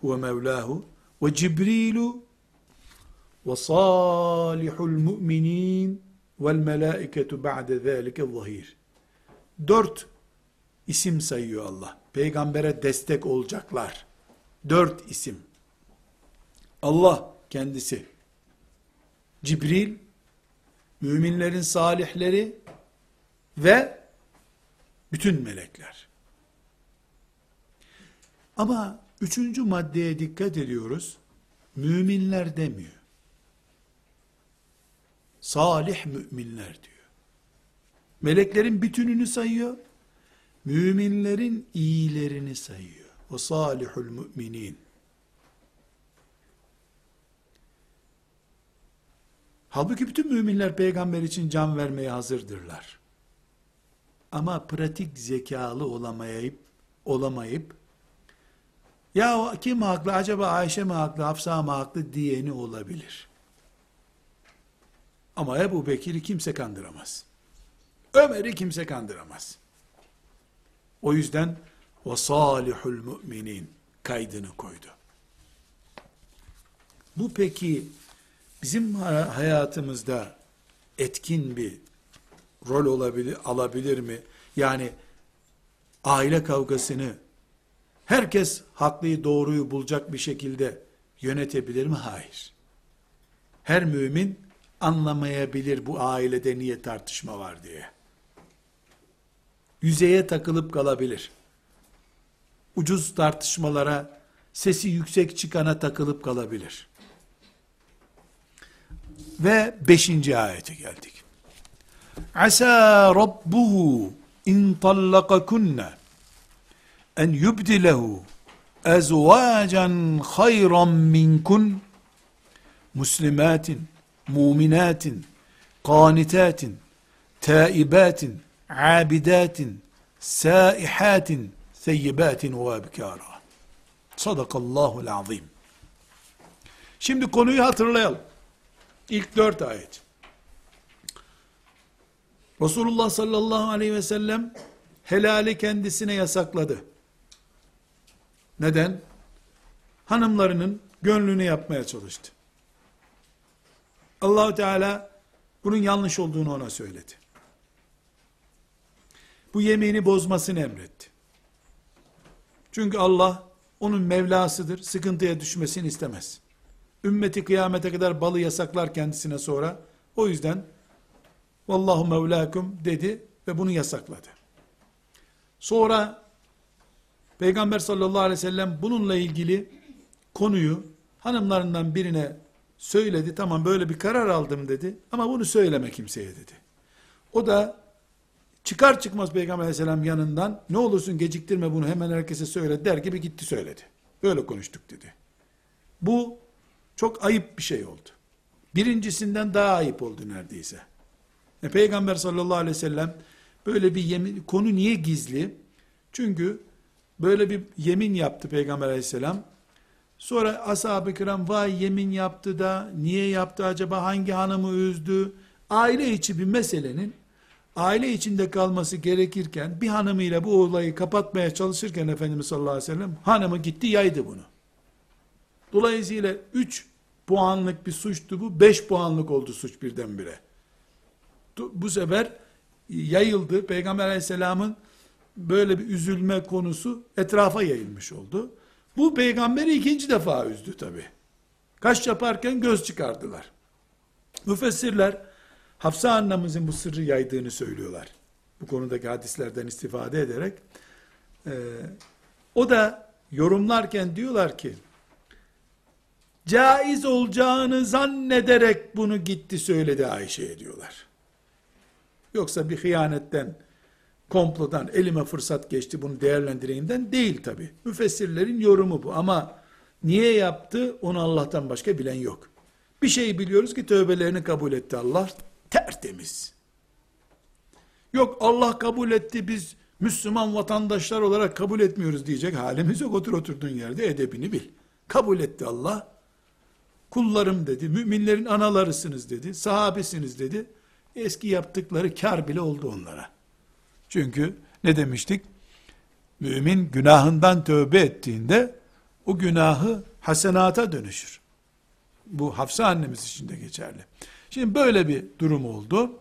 [SPEAKER 1] huve mevlahu ve Cibrilu ve salihul müminin vel melaiketu ba'de zâlike zahir. Dört isim sayıyor Allah. Peygambere destek olacaklar. Dört isim. Allah kendisi. Cibril, müminlerin salihleri ve bütün melekler. Ama üçüncü maddeye dikkat ediyoruz. Müminler demiyor. Salih müminler diyor. Meleklerin bütününü sayıyor. Müminlerin iyilerini sayıyor. O salihul müminin. Halbuki bütün müminler peygamber için can vermeye hazırdırlar. Ama pratik zekalı olamayıp, olamayıp, ya kim haklı, acaba Ayşe mi haklı, Hafsa mı haklı diyeni olabilir. Ama Ebu Bekir'i kimse kandıramaz. Ömer'i kimse kandıramaz. O yüzden o salihul müminin kaydını koydu. Bu peki bizim hayatımızda etkin bir rol olabilir, alabilir mi? Yani aile kavgasını herkes haklıyı doğruyu bulacak bir şekilde yönetebilir mi? Hayır. Her mümin anlamayabilir bu ailede niye tartışma var diye. Yüzeye takılıp kalabilir. Ucuz tartışmalara, sesi yüksek çıkana takılıp kalabilir. Ve beşinci ayete geldik. Asa rabbuhu in tallakakunna en yubdilehu ezvacan hayran minkun muslimatin, muminatin, kanitatin, taibatin, abidatin, saihatin, seyyibatin ve abkara. Sadakallahu azim. Şimdi konuyu hatırlayalım. İlk dört ayet. Resulullah sallallahu aleyhi ve sellem helali kendisine yasakladı. Neden? Hanımlarının gönlünü yapmaya çalıştı. Allahu Teala bunun yanlış olduğunu ona söyledi. Bu yemini bozmasını emretti. Çünkü Allah onun Mevlasıdır, sıkıntıya düşmesini istemez. Ümmeti kıyamete kadar balı yasaklar kendisine sonra. O yüzden Vallahu Mevlakum dedi ve bunu yasakladı. Sonra Peygamber sallallahu aleyhi ve sellem bununla ilgili konuyu hanımlarından birine söyledi. Tamam böyle bir karar aldım dedi. Ama bunu söyleme kimseye dedi. O da çıkar çıkmaz Peygamber aleyhisselam yanından ne olursun geciktirme bunu hemen herkese söyle der gibi gitti söyledi. Böyle konuştuk dedi. Bu çok ayıp bir şey oldu. Birincisinden daha ayıp oldu neredeyse. E, Peygamber sallallahu aleyhi ve sellem böyle bir yemin, konu niye gizli? Çünkü böyle bir yemin yaptı Peygamber aleyhisselam. Sonra ashab-ı kiram vay yemin yaptı da niye yaptı acaba hangi hanımı üzdü? Aile içi bir meselenin aile içinde kalması gerekirken bir hanımıyla bu olayı kapatmaya çalışırken Efendimiz sallallahu aleyhi ve sellem hanımı gitti yaydı bunu. Dolayısıyla 3 puanlık bir suçtu bu 5 puanlık oldu suç birdenbire. Bu sefer yayıldı. Peygamber aleyhisselamın böyle bir üzülme konusu etrafa yayılmış oldu. Bu peygamberi ikinci defa üzdü tabi. Kaç yaparken göz çıkardılar. Müfessirler Hafsa annemizin bu sırrı yaydığını söylüyorlar. Bu konudaki hadislerden istifade ederek. Ee, o da yorumlarken diyorlar ki, caiz olacağını zannederek bunu gitti söyledi Ayşe'ye diyorlar. Yoksa bir hıyanetten, komplodan elime fırsat geçti bunu değerlendireyimden değil tabi. Müfessirlerin yorumu bu ama niye yaptı onu Allah'tan başka bilen yok. Bir şey biliyoruz ki tövbelerini kabul etti Allah tertemiz. Yok Allah kabul etti biz Müslüman vatandaşlar olarak kabul etmiyoruz diyecek halimiz yok. Otur oturduğun yerde edebini bil. Kabul etti Allah. Kullarım dedi. Müminlerin analarısınız dedi. Sahabesiniz dedi. Eski yaptıkları kar bile oldu onlara. Çünkü ne demiştik? Mümin günahından tövbe ettiğinde o günahı hasenata dönüşür. Bu Hafsa annemiz için de geçerli. Şimdi böyle bir durum oldu.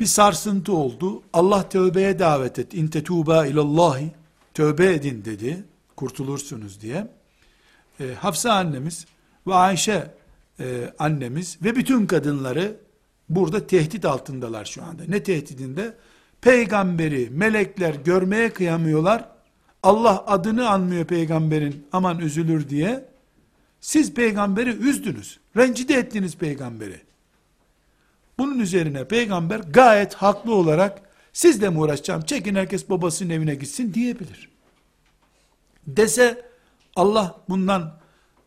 [SPEAKER 1] Bir sarsıntı oldu. Allah tövbeye davet et. İn tetuba ilallahi. Tövbe edin dedi. Kurtulursunuz diye. E, Hafsa annemiz ve Ayşe e, annemiz ve bütün kadınları burada tehdit altındalar şu anda. Ne tehdidinde? Peygamberi melekler görmeye kıyamıyorlar. Allah adını anmıyor peygamberin aman üzülür diye. Siz peygamberi üzdünüz. Rencide ettiniz peygamberi. Bunun üzerine peygamber gayet haklı olarak sizle mi uğraşacağım çekin herkes babasının evine gitsin diyebilir. Dese Allah bundan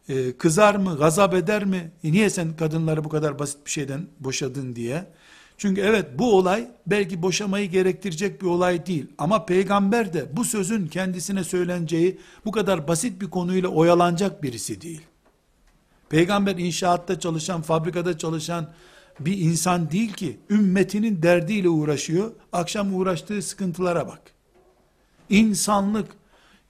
[SPEAKER 1] e, kızar mı, gazap eder mi? E niye sen kadınları bu kadar basit bir şeyden boşadın diye. Çünkü evet bu olay belki boşamayı gerektirecek bir olay değil. Ama peygamber de bu sözün kendisine söyleneceği bu kadar basit bir konuyla oyalanacak birisi değil. Peygamber inşaatta çalışan, fabrikada çalışan bir insan değil ki. Ümmetinin derdiyle uğraşıyor. Akşam uğraştığı sıkıntılara bak. İnsanlık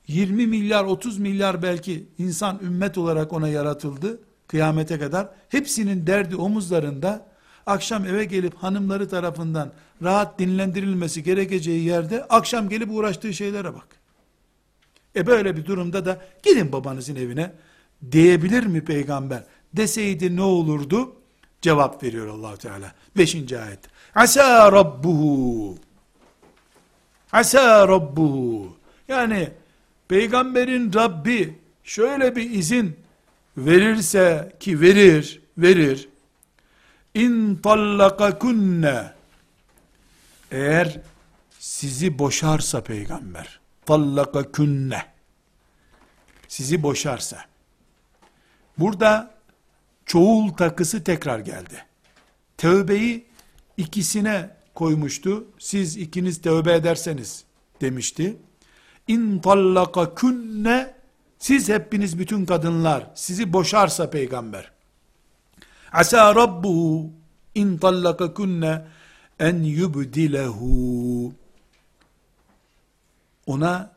[SPEAKER 1] 20 milyar 30 milyar belki insan ümmet olarak ona yaratıldı kıyamete kadar. Hepsinin derdi omuzlarında. Akşam eve gelip hanımları tarafından rahat dinlendirilmesi gerekeceği yerde akşam gelip uğraştığı şeylere bak. E böyle bir durumda da gidin babanızın evine diyebilir mi peygamber? Deseydi ne olurdu? Cevap veriyor allah Teala. Beşinci ayet. Asa rabbuhu. Asa rabbuhu. Yani peygamberin Rabbi şöyle bir izin verirse ki verir, verir. İn tallakakunne eğer sizi boşarsa peygamber tallakakunne sizi boşarsa Burada çoğul takısı tekrar geldi. Tövbeyi ikisine koymuştu. Siz ikiniz tövbe ederseniz demişti. İn tallaka künne siz hepiniz bütün kadınlar sizi boşarsa peygamber. Asa rabbuhu in tallaka künne en yubdilehu ona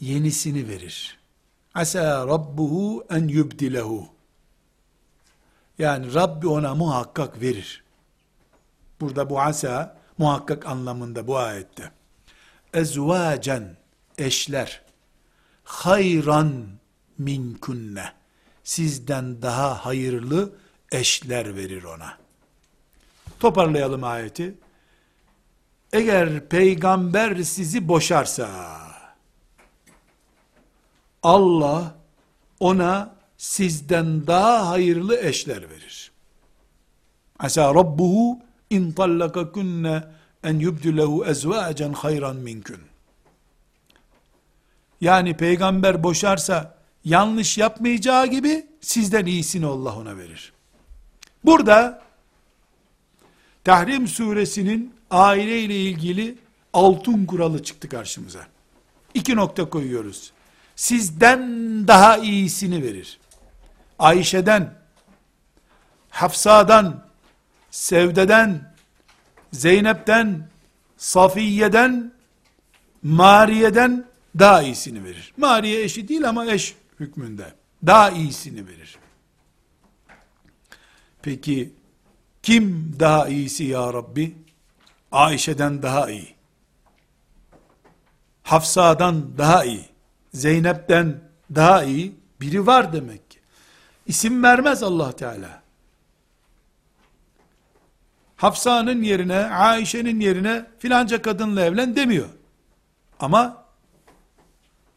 [SPEAKER 1] yenisini verir. Asa rabbuhu en yubdilehu. Yani Rabbi ona muhakkak verir. Burada bu asa muhakkak anlamında bu ayette. Ezvacen eşler hayran minkunne sizden daha hayırlı eşler verir ona. Toparlayalım ayeti. Eğer peygamber sizi boşarsa Allah ona sizden daha hayırlı eşler verir. Asa rabbuhu in tallakakunne en yubdilehu ezvacen hayran minkün. Yani peygamber boşarsa yanlış yapmayacağı gibi sizden iyisini Allah ona verir. Burada Tahrim suresinin aile ile ilgili altın kuralı çıktı karşımıza. İki nokta koyuyoruz. sizden daha iyisini verir. Ayşe'den, Hafsa'dan, Sevde'den, Zeynep'ten, Safiye'den, Mariye'den daha iyisini verir. Mariye eşi değil ama eş hükmünde. Daha iyisini verir. Peki kim daha iyisi ya Rabbi? Ayşe'den daha iyi. Hafsa'dan daha iyi. Zeynep'ten daha iyi biri var demek ki. İsim vermez Allah Teala. Hafsa'nın yerine, Ayşe'nin yerine filanca kadınla evlen demiyor. Ama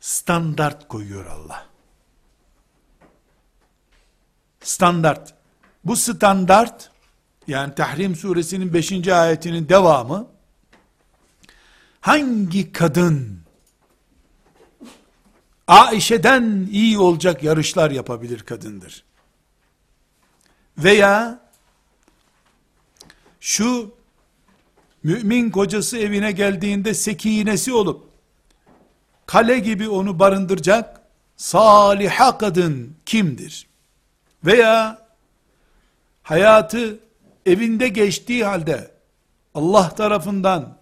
[SPEAKER 1] standart koyuyor Allah. Standart. Bu standart yani Tahrim suresinin 5. ayetinin devamı hangi kadın Aişe'den iyi olacak yarışlar yapabilir kadındır. Veya şu mümin kocası evine geldiğinde sekinesi olup kale gibi onu barındıracak saliha kadın kimdir? Veya hayatı evinde geçtiği halde Allah tarafından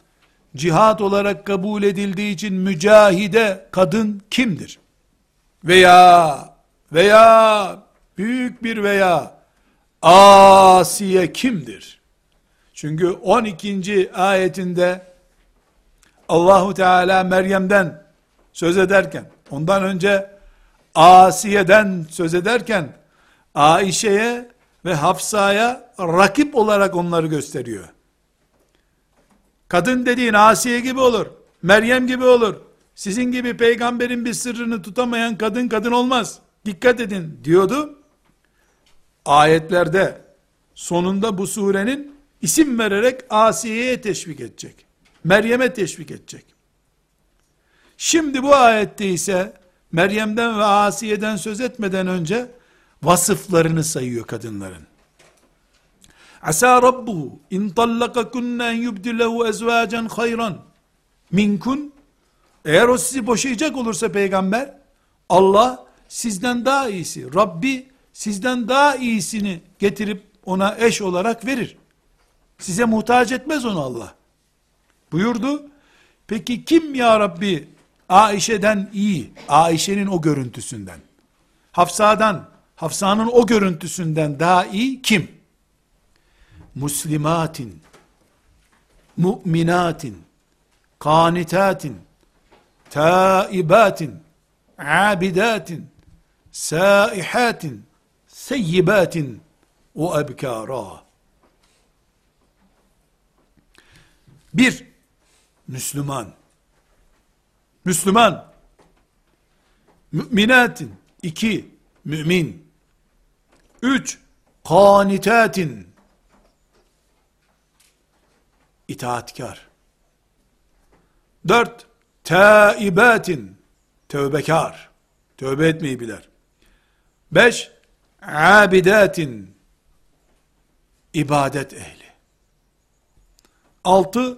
[SPEAKER 1] cihat olarak kabul edildiği için mücahide kadın kimdir? Veya veya büyük bir veya Asiye kimdir? Çünkü 12. ayetinde Allahu Teala Meryem'den söz ederken ondan önce Asiye'den söz ederken Aişe'ye ve Hafsa'ya rakip olarak onları gösteriyor. Kadın dediğin Asiye gibi olur. Meryem gibi olur. Sizin gibi peygamberin bir sırrını tutamayan kadın kadın olmaz. Dikkat edin diyordu. Ayetlerde sonunda bu surenin isim vererek Asiye'ye teşvik edecek. Meryem'e teşvik edecek. Şimdi bu ayette ise Meryem'den ve Asiye'den söz etmeden önce vasıflarını sayıyor kadınların. Asa rabbuhu in tallakakunna en yubdilehu ezvacen hayran minkun eğer o sizi boşayacak olursa peygamber Allah sizden daha iyisi Rabbi sizden daha iyisini getirip ona eş olarak verir. Size muhtaç etmez onu Allah. Buyurdu. Peki kim ya Rabbi Aişe'den iyi, Aişe'nin o görüntüsünden, Hafsa'dan, Hafsa'nın o görüntüsünden daha iyi kim? Muslimatin, mu'minatin, kanitatin, taibatin, abidatin, saihatin, seyyibatin, o ebkara. Bir, Müslüman. Müslüman. Müminatin. iki, mümin. Üç, kanitatin. itaatkar. Dört, taibatin. Tövbekar. Tövbe etmeyi bilir. Beş, abidatin. ibadet ehli. Altı,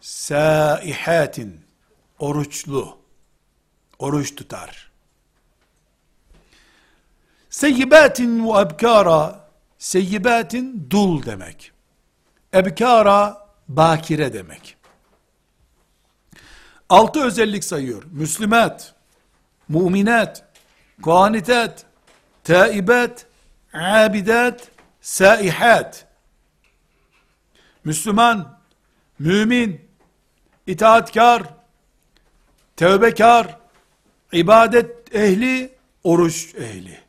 [SPEAKER 1] saihatin. Oruçlu. Oruç tutar. Seyyibatin ve ebkara. Seyyibatin dul demek. Ebkara bakire demek. Altı özellik sayıyor. Müslümat, muminat, kanitat, taibat, abidat, saihat. Müslüman, mümin, itaatkar, tevbekar, ibadet ehli, oruç ehli.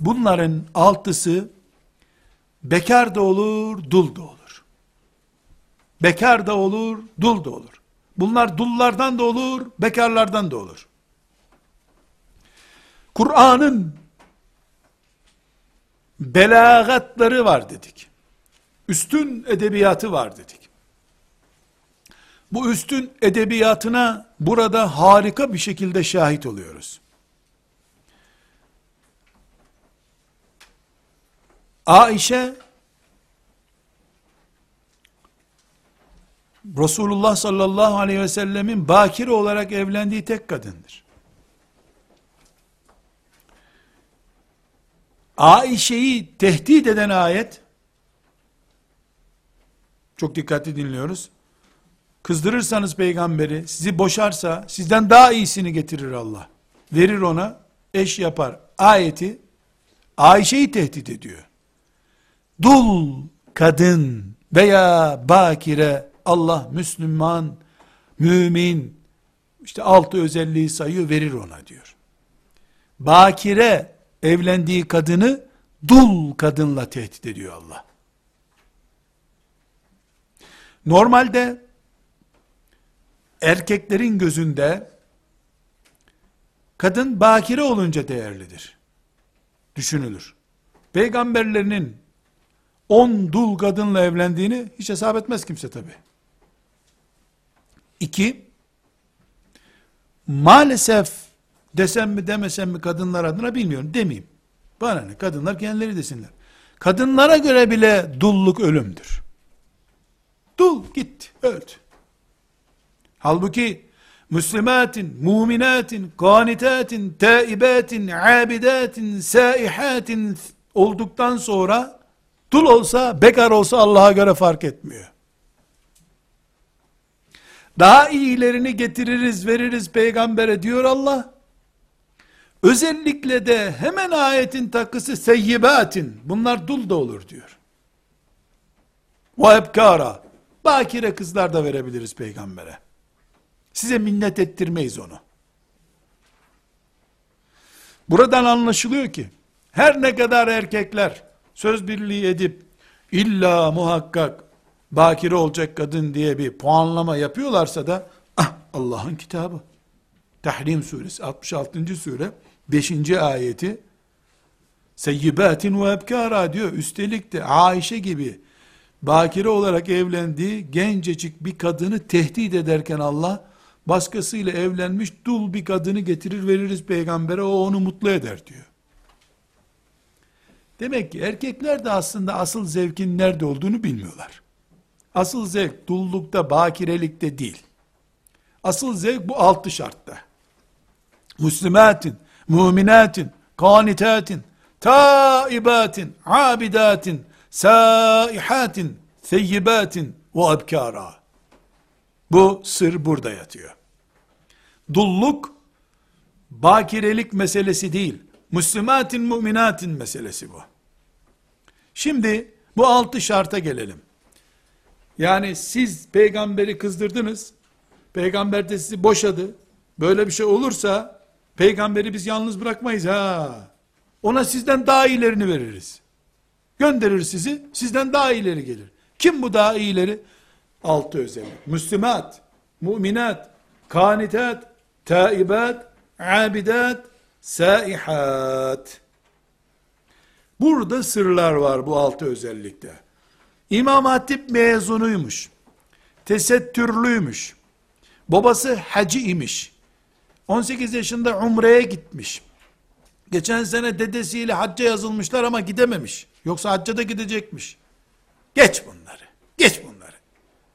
[SPEAKER 1] Bunların altısı bekar da olur, dul da olur. Bekar da olur, dul da olur. Bunlar dullardan da olur, bekarlardan da olur. Kur'an'ın belagatları var dedik. Üstün edebiyatı var dedik. Bu üstün edebiyatına burada harika bir şekilde şahit oluyoruz. Aişe Resulullah sallallahu aleyhi ve sellemin bakire olarak evlendiği tek kadındır. Aişe'yi tehdit eden ayet, çok dikkatli dinliyoruz. Kızdırırsanız peygamberi, sizi boşarsa, sizden daha iyisini getirir Allah. Verir ona, eş yapar. Ayeti, Ayşe'yi tehdit ediyor. Dul kadın veya bakire, Allah Müslüman, mümin, işte altı özelliği sayıyor, verir ona diyor. Bakire, evlendiği kadını, dul kadınla tehdit ediyor Allah. Normalde erkeklerin gözünde kadın bakire olunca değerlidir. Düşünülür. Peygamberlerinin on dul kadınla evlendiğini hiç hesap etmez kimse tabi. İki, maalesef desem mi demesem mi kadınlar adına bilmiyorum demeyeyim. Bana ne kadınlar kendileri desinler. Kadınlara göre bile dulluk ölümdür. Dul gitti, öldü. Halbuki Müslümatin, muminatin, kanitatin, taibatin, abidatin, saihatin olduktan sonra dul olsa, bekar olsa Allah'a göre fark etmiyor. Daha iyilerini getiririz, veririz peygambere diyor Allah. Özellikle de hemen ayetin takısı seyyibatin, bunlar dul da olur diyor. Ve ebkara, bakire kızlar da verebiliriz peygambere. Size minnet ettirmeyiz onu. Buradan anlaşılıyor ki, her ne kadar erkekler söz birliği edip, illa muhakkak bakire olacak kadın diye bir puanlama yapıyorlarsa da, ah Allah'ın kitabı. Tahrim suresi 66. sure 5. ayeti Seyyibatin ve ebkara diyor. Üstelik de Aişe gibi bakire olarak evlendiği gencecik bir kadını tehdit ederken Allah başkasıyla evlenmiş dul bir kadını getirir veririz peygambere o onu mutlu eder diyor. Demek ki erkekler de aslında asıl zevkin nerede olduğunu bilmiyorlar. Asıl zevk dullukta, bakirelikte değil. Asıl zevk bu altı şartta. Müslümatin, müminatin, kanitatin, taibatin, abidatin, saihatin, theyyibatin ve abkara. Bu sır burada yatıyor. Dulluk, bakirelik meselesi değil. Müslümatin, müminatin meselesi bu. Şimdi bu altı şarta gelelim. Yani siz peygamberi kızdırdınız. Peygamber de sizi boşadı. Böyle bir şey olursa peygamberi biz yalnız bırakmayız ha. Ona sizden daha iyilerini veririz. Gönderir sizi, sizden daha iyileri gelir. Kim bu daha iyileri? Altı özellik. Müslümat, müminat, kanitat, taibat, abidat, saihat. Burada sırlar var bu altı özellikte. İmam Hatip mezunuymuş. Tesettürlüymüş. Babası hacı imiş. 18 yaşında umreye gitmiş. Geçen sene dedesiyle hacca yazılmışlar ama gidememiş. Yoksa hacca da gidecekmiş. Geç bunları. Geç bunları.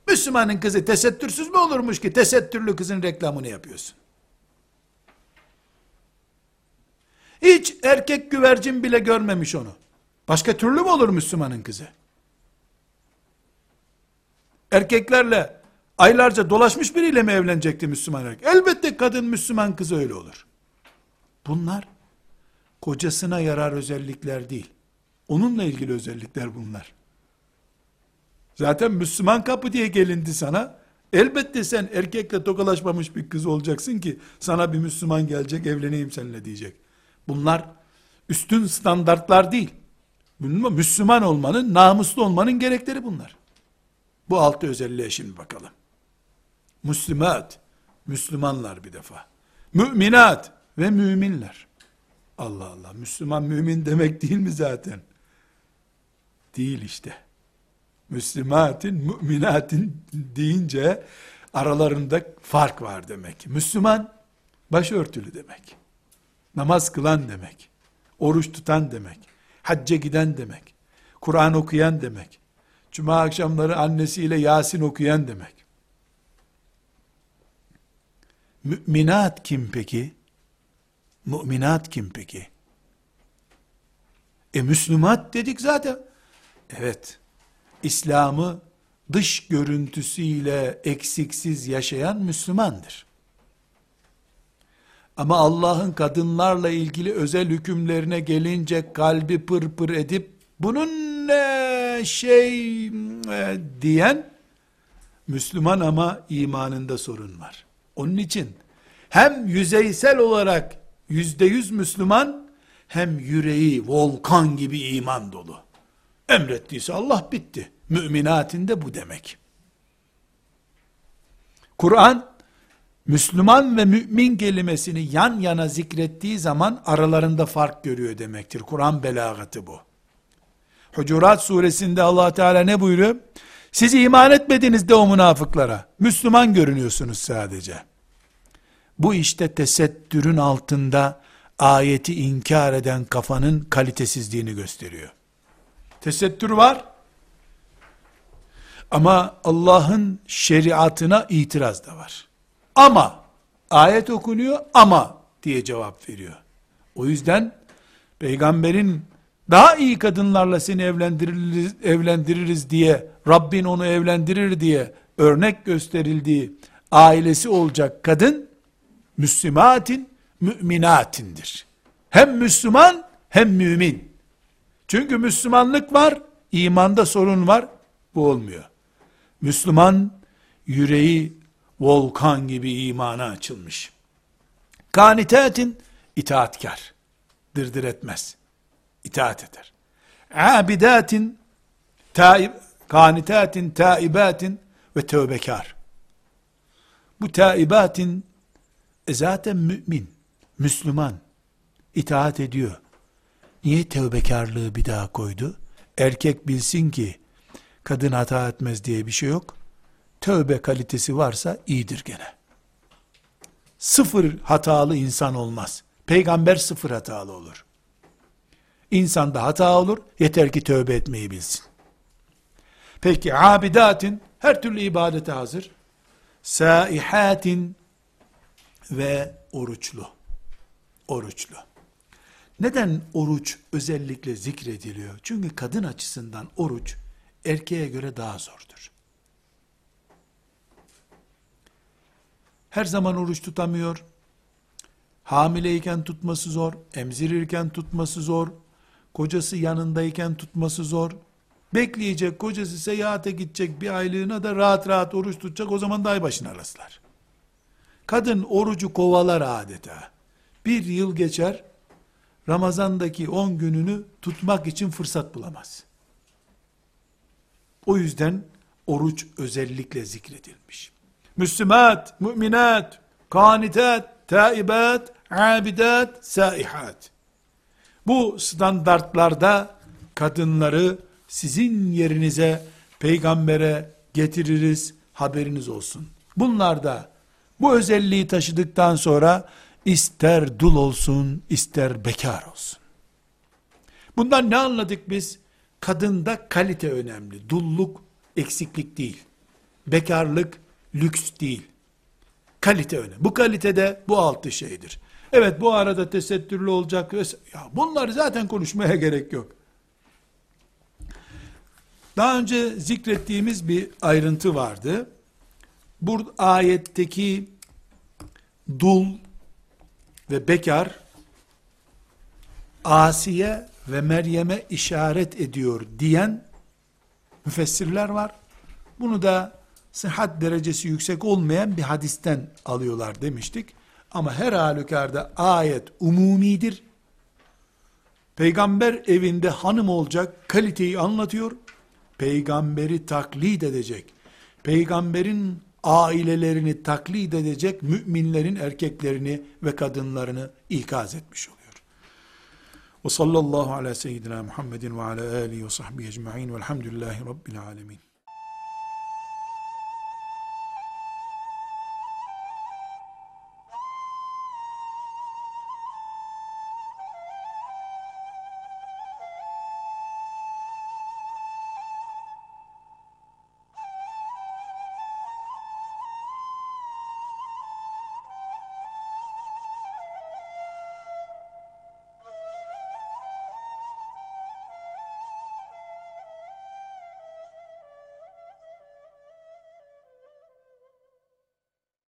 [SPEAKER 1] Müslümanın kızı tesettürsüz mü olurmuş ki tesettürlü kızın reklamını yapıyorsun? Hiç erkek güvercin bile görmemiş onu. Başka türlü mü olur Müslümanın kızı? Erkeklerle aylarca dolaşmış biriyle mi evlenecekti Müslüman erkek? Elbette kadın Müslüman kızı öyle olur. Bunlar kocasına yarar özellikler değil. Onunla ilgili özellikler bunlar. Zaten Müslüman kapı diye gelindi sana. Elbette sen erkekle tokalaşmamış bir kız olacaksın ki sana bir Müslüman gelecek evleneyim seninle diyecek. Bunlar üstün standartlar değil. Müslüman olmanın, namuslu olmanın gerekleri bunlar. Bu altı özelliğe şimdi bakalım. Müslümat, Müslümanlar bir defa. Müminat ve müminler. Allah Allah, Müslüman mümin demek değil mi zaten? Değil işte. Müslümatin, müminatin deyince aralarında fark var demek. Müslüman, başörtülü demek. Namaz kılan demek. Oruç tutan demek. Hacca giden demek. Kur'an okuyan demek. Cuma akşamları annesiyle Yasin okuyan demek. Müminat kim peki? Müminat kim peki? E Müslümat dedik zaten. Evet. İslam'ı dış görüntüsüyle eksiksiz yaşayan Müslümandır. Ama Allah'ın kadınlarla ilgili özel hükümlerine gelince kalbi pırpır pır edip bunun ne şey e, diyen Müslüman ama imanında sorun var. Onun için hem yüzeysel olarak yüzde yüz Müslüman hem yüreği volkan gibi iman dolu. Emrettiyse Allah bitti. Müminatinde bu demek. Kur'an Müslüman ve mümin kelimesini yan yana zikrettiği zaman aralarında fark görüyor demektir. Kur'an belagatı bu. Hucurat suresinde allah Teala ne buyuruyor? Siz iman etmediniz de o münafıklara. Müslüman görünüyorsunuz sadece. Bu işte tesettürün altında ayeti inkar eden kafanın kalitesizliğini gösteriyor. Tesettür var. Ama Allah'ın şeriatına itiraz da var. Ama ayet okunuyor ama diye cevap veriyor. O yüzden peygamberin daha iyi kadınlarla seni evlendiririz, evlendiririz diye Rabbin onu evlendirir diye örnek gösterildiği ailesi olacak kadın Müslümatin müminatindir. Hem Müslüman hem mümin. Çünkü Müslümanlık var, imanda sorun var, bu olmuyor. Müslüman yüreği volkan gibi imana açılmış. Kanitatin itaatkar. Dırdır etmez. İtaat eder. Abidatin taib, kanitatin taibatin ve tövbekar. Bu taibatin e zaten mümin, Müslüman, itaat ediyor. Niye tövbekarlığı bir daha koydu? Erkek bilsin ki kadın hata etmez diye bir şey yok tövbe kalitesi varsa iyidir gene. Sıfır hatalı insan olmaz. Peygamber sıfır hatalı olur. İnsanda hata olur, yeter ki tövbe etmeyi bilsin. Peki abidatin her türlü ibadete hazır. Saihatin ve oruçlu. Oruçlu. Neden oruç özellikle zikrediliyor? Çünkü kadın açısından oruç erkeğe göre daha zordur. Her zaman oruç tutamıyor. Hamileyken tutması zor, emzirirken tutması zor, kocası yanındayken tutması zor. Bekleyecek, kocası seyahate gidecek bir aylığına da rahat rahat oruç tutacak, o zaman da ay başına rastlar. Kadın orucu kovalar adeta. Bir yıl geçer, Ramazan'daki on gününü tutmak için fırsat bulamaz. O yüzden oruç özellikle zikredilmiş. Müslümat, müminat, kanitat, taibat, abidat, saihat. Bu standartlarda kadınları sizin yerinize peygambere getiririz haberiniz olsun. Bunlar da bu özelliği taşıdıktan sonra ister dul olsun ister bekar olsun. Bundan ne anladık biz? Kadında kalite önemli. Dulluk eksiklik değil. Bekarlık lüks değil. Kalite önemli. Bu kalitede bu altı şeydir. Evet bu arada tesettürlü olacak. Ya bunlar zaten konuşmaya gerek yok. Daha önce zikrettiğimiz bir ayrıntı vardı. Bu ayetteki dul ve bekar Asiye ve Meryem'e işaret ediyor diyen müfessirler var. Bunu da sıhhat derecesi yüksek olmayan bir hadisten alıyorlar demiştik. Ama her halükarda ayet umumidir. Peygamber evinde hanım olacak kaliteyi anlatıyor. Peygamberi taklit edecek. Peygamberin ailelerini taklit edecek müminlerin erkeklerini ve kadınlarını ikaz etmiş oluyor. Ve sallallahu ala seyyidina Muhammedin ve ala alihi ve sahbihi ecma'in velhamdülillahi rabbil alemin.